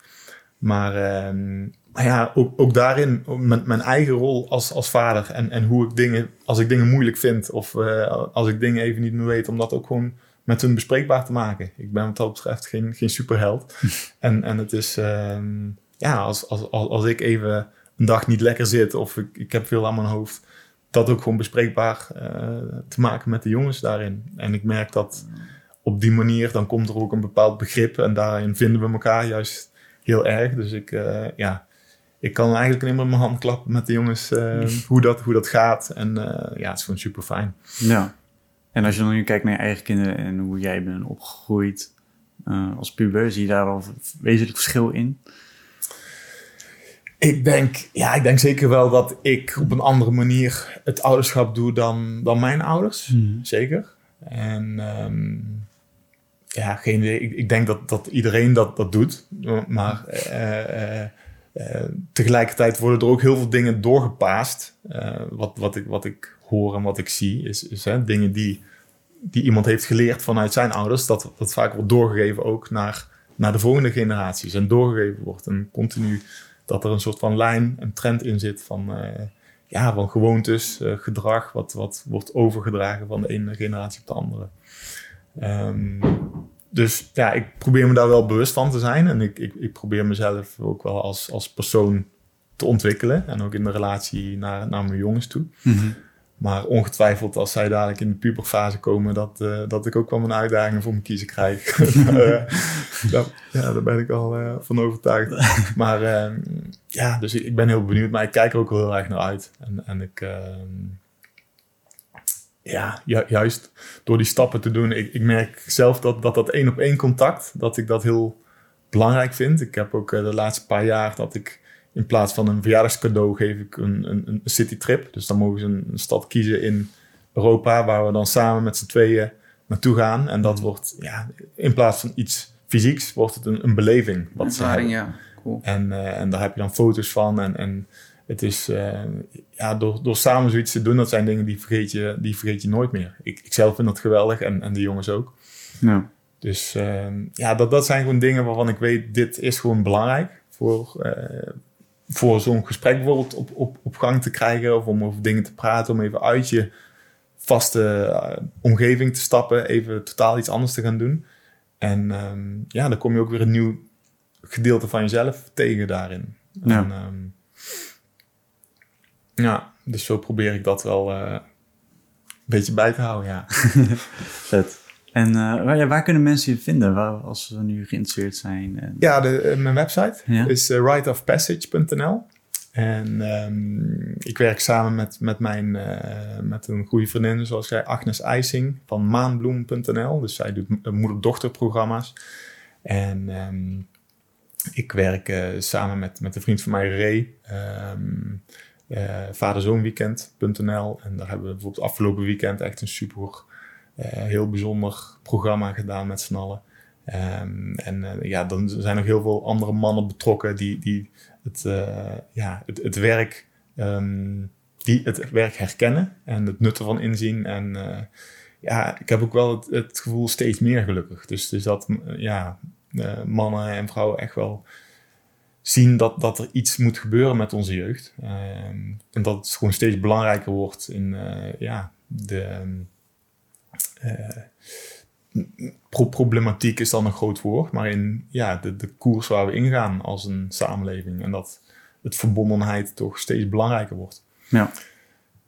Maar, uh, maar ja, ook, ook daarin, met mijn eigen rol als, als vader en, en hoe ik dingen, als ik dingen moeilijk vind of uh, als ik dingen even niet meer weet, om dat ook gewoon met hun bespreekbaar te maken. Ik ben wat dat betreft geen, geen superheld. en, en het is, ehm, ja, als, als, als, als ik even een dag niet lekker zit of ik, ik heb veel aan mijn hoofd, dat ook gewoon bespreekbaar uh, te maken met de jongens daarin. En ik merk dat op die manier, dan komt er ook een bepaald begrip en daarin vinden we elkaar juist heel erg. Dus ik, uh, ja, ik kan eigenlijk alleen maar mijn hand klappen met de jongens uh, hoe, dat, hoe dat gaat. En ja, het is gewoon super fijn. Ja. En als je dan nu kijkt naar je eigen kinderen en hoe jij bent opgegroeid als puber, zie je daar al wezenlijk verschil in? Ik denk, ja, ik denk zeker wel dat ik op een andere manier het ouderschap doe dan, dan mijn ouders. Hmm. Zeker. En um, ja, geen idee. Ik, ik, denk dat, dat iedereen dat, dat doet. Maar uh, tegelijkertijd worden er ook heel veel dingen doorgepaast. wat, wat, ik, wat ik hoor en wat ik zie, is, is hè, dingen die, die iemand heeft geleerd vanuit zijn ouders. Dat, dat vaak wordt doorgegeven ook naar, naar de volgende generaties. En doorgegeven wordt. En continu dat er een soort van lijn, een trend in zit van, uh, ja, van gewoontes, gedrag, wat, wat wordt overgedragen van de ene generatie op de andere. Um, dus ja, ik probeer me daar wel bewust van te zijn en ik, ik, ik probeer mezelf ook wel als, als persoon te ontwikkelen en ook in de relatie naar, naar mijn jongens toe. Mm -hmm. Maar ongetwijfeld als zij dadelijk in de puberfase komen, dat, uh, dat ik ook wel mijn uitdagingen voor me kiezen krijg. uh, ja, daar ben ik al uh, van overtuigd. maar ehm, ja, dus ik, ik, ben heel benieuwd, maar ik kijk er ook wel heel erg naar uit. En, en ik, ehm, ja, ju juist door die stappen te doen, ik, ik merk zelf dat, dat dat één op één contact, dat ik dat heel belangrijk vind. Ik heb ook de laatste paar jaar dat ik in plaats van een verjaardagscadeau geef ik een, een, een citytrip. Dus dan mogen ze een, een, stad kiezen in Europa waar we dan samen met z'n tweeën naartoe gaan. En dat wordt, ja, in plaats van iets fysieks, wordt het een, een beleving. Wat Ervaring, ja. Cool. En, uh, en daar heb je dan foto's van. En, en het is, uh, ja, door, door samen zoiets te doen, dat zijn dingen die vergeet je, die vergeet je nooit meer. Ik, ik zelf vind dat geweldig en, en de jongens ook. Ja. Dus uh, ja, dat, dat zijn gewoon dingen waarvan ik weet, dit is gewoon belangrijk voor, voor zo'n gesprek bijvoorbeeld op, op, op gang te krijgen of om over dingen te praten, om even uit je vaste uh, omgeving te stappen, even totaal iets anders te gaan doen. En um, ja, dan kom je ook weer een nieuw gedeelte van jezelf tegen daarin. Ja. En, um, ja, dus zo probeer ik dat wel uh, een beetje bij te houden, ja. Vet. En uh, waar, ja, waar, kunnen mensen je vinden waar, als ze nu geïnteresseerd zijn? En... Ja, de, mijn website ja? is uh, rightofpassage.nl. En um, ik werk samen met, met, mijn, uh, met een goede vriendin, zoals jij, Agnes IJsing van maanbloem.nl. Dus zij doet moeder-dochter-programma's. En um, ik werk samen met, met een vriend van mij, Ray. Um, vaderzoonweekend.nl. En daar hebben we bijvoorbeeld afgelopen weekend echt een super uh, heel bijzonder programma gedaan met z'n allen. Um, en uh, ja, dan zijn nog heel veel andere mannen betrokken die, die het, ja, het, het werk, um, die het werk herkennen en het nut ervan inzien. En ja, ik heb ook wel het, het, gevoel steeds meer gelukkig. Dus, dus dat ja, mannen en vrouwen echt wel zien dat, dat er iets moet gebeuren met onze jeugd. Um, en dat het gewoon steeds belangrijker wordt in ja, de uh, problematiek is dan een groot woord, maar in ja, de, de koers waar we ingaan als een samenleving. En dat het verbondenheid toch steeds belangrijker wordt. Ja.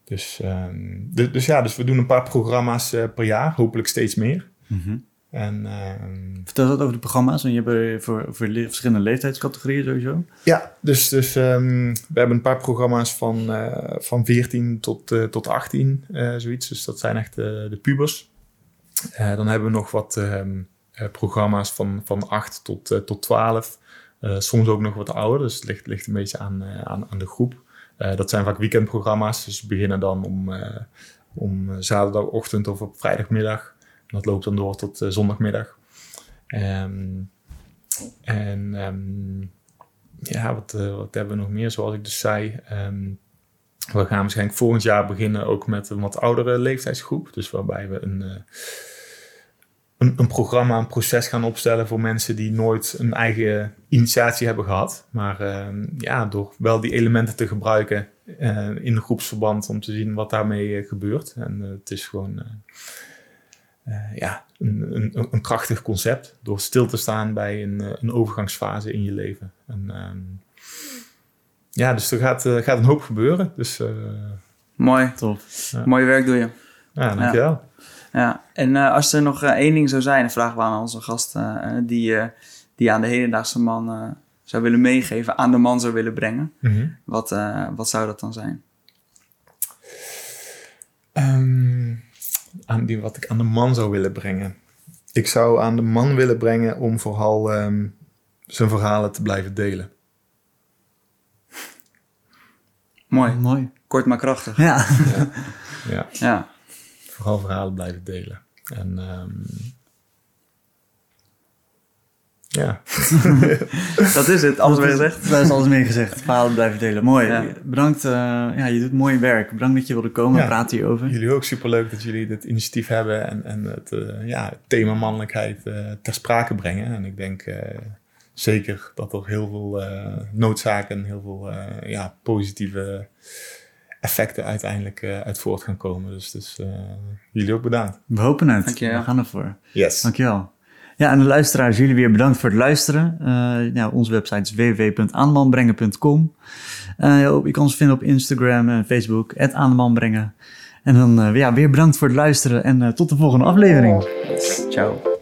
Dus, um, de, dus ja, dus we doen een paar programma's uh, per jaar, hopelijk steeds meer. Mm -hmm. En, um, Vertel dat over de programma's. Want je hebt voor, voor verschillende leeftijdscategorieën sowieso. Ja, dus, dus um, we hebben een paar programma's van, uh, van 14 tot, uh, tot 18, uh, zoiets. Dus dat zijn echt de pubers. dan hebben we nog wat um, programma's van, van 8 tot, tot 12. soms ook nog wat ouder, dus het ligt, ligt een beetje aan, aan, aan de groep. dat zijn vaak weekendprogramma's, dus we beginnen dan om, om zaterdagochtend of op vrijdagmiddag. Dat loopt dan door tot uh, zondagmiddag. Um, en um, ja, wat, uh, wat hebben we nog meer? Zoals ik dus zei, um, we gaan waarschijnlijk volgend jaar beginnen ook met een wat oudere leeftijdsgroep. Dus waarbij we een, uh, een, een, programma, een proces gaan opstellen voor mensen die nooit een eigen initiatie hebben gehad. Maar ja, door wel die elementen te gebruiken in een groepsverband om te zien wat daarmee gebeurt. En het is gewoon ja, een, een, een, krachtig concept. Door stil te staan bij een, een overgangsfase in je leven. En, ehm, ja, dus er gaat, gaat een hoop gebeuren. Dus, Mooi. Tof. Ja. Mooi werk doe je. Ja, dankjewel. Ja, ja. en als er nog één ding zou zijn, vragen we aan onze gast die, die aan de hedendaagse man zou willen meegeven, aan de man zou willen brengen. Mhm. wat, wat zou dat dan zijn? Um, aan die, wat ik aan de man zou willen brengen. Ik zou aan de man willen brengen om vooral ehm, zijn verhalen te blijven delen. Mooi. Mooi. Kort maar krachtig. Ja. ja. ja. Vooral verhalen blijven delen. En um, ja. dat is het, alles weer gezegd. Dat is alles meer gezegd. Verhalen blijven delen. Mooi. Bedankt. Uh, ja, je doet mooi werk. Bedankt dat je wilde komen ja, praten hierover. Jullie ook superleuk dat jullie dit initiatief hebben en, en het, uh, ja, het thema mannelijkheid uh, ter sprake brengen. En ik denk zeker dat er heel veel noodzaken en heel veel ja, positieve effecten uiteindelijk uit voort gaan komen. Dus, dus jullie ook bedankt. We hopen het. Dankjewel. We gaan ervoor. Yes. Dankjewel. Ja, en de luisteraars, jullie weer bedankt voor het luisteren. Uh, onze website is www.aandemanbrengen.com. Uh, je kan ons vinden op Instagram en Facebook, aandemanbrengen. En dan uh, ja, weer bedankt voor het luisteren en tot de volgende aflevering. Ciao.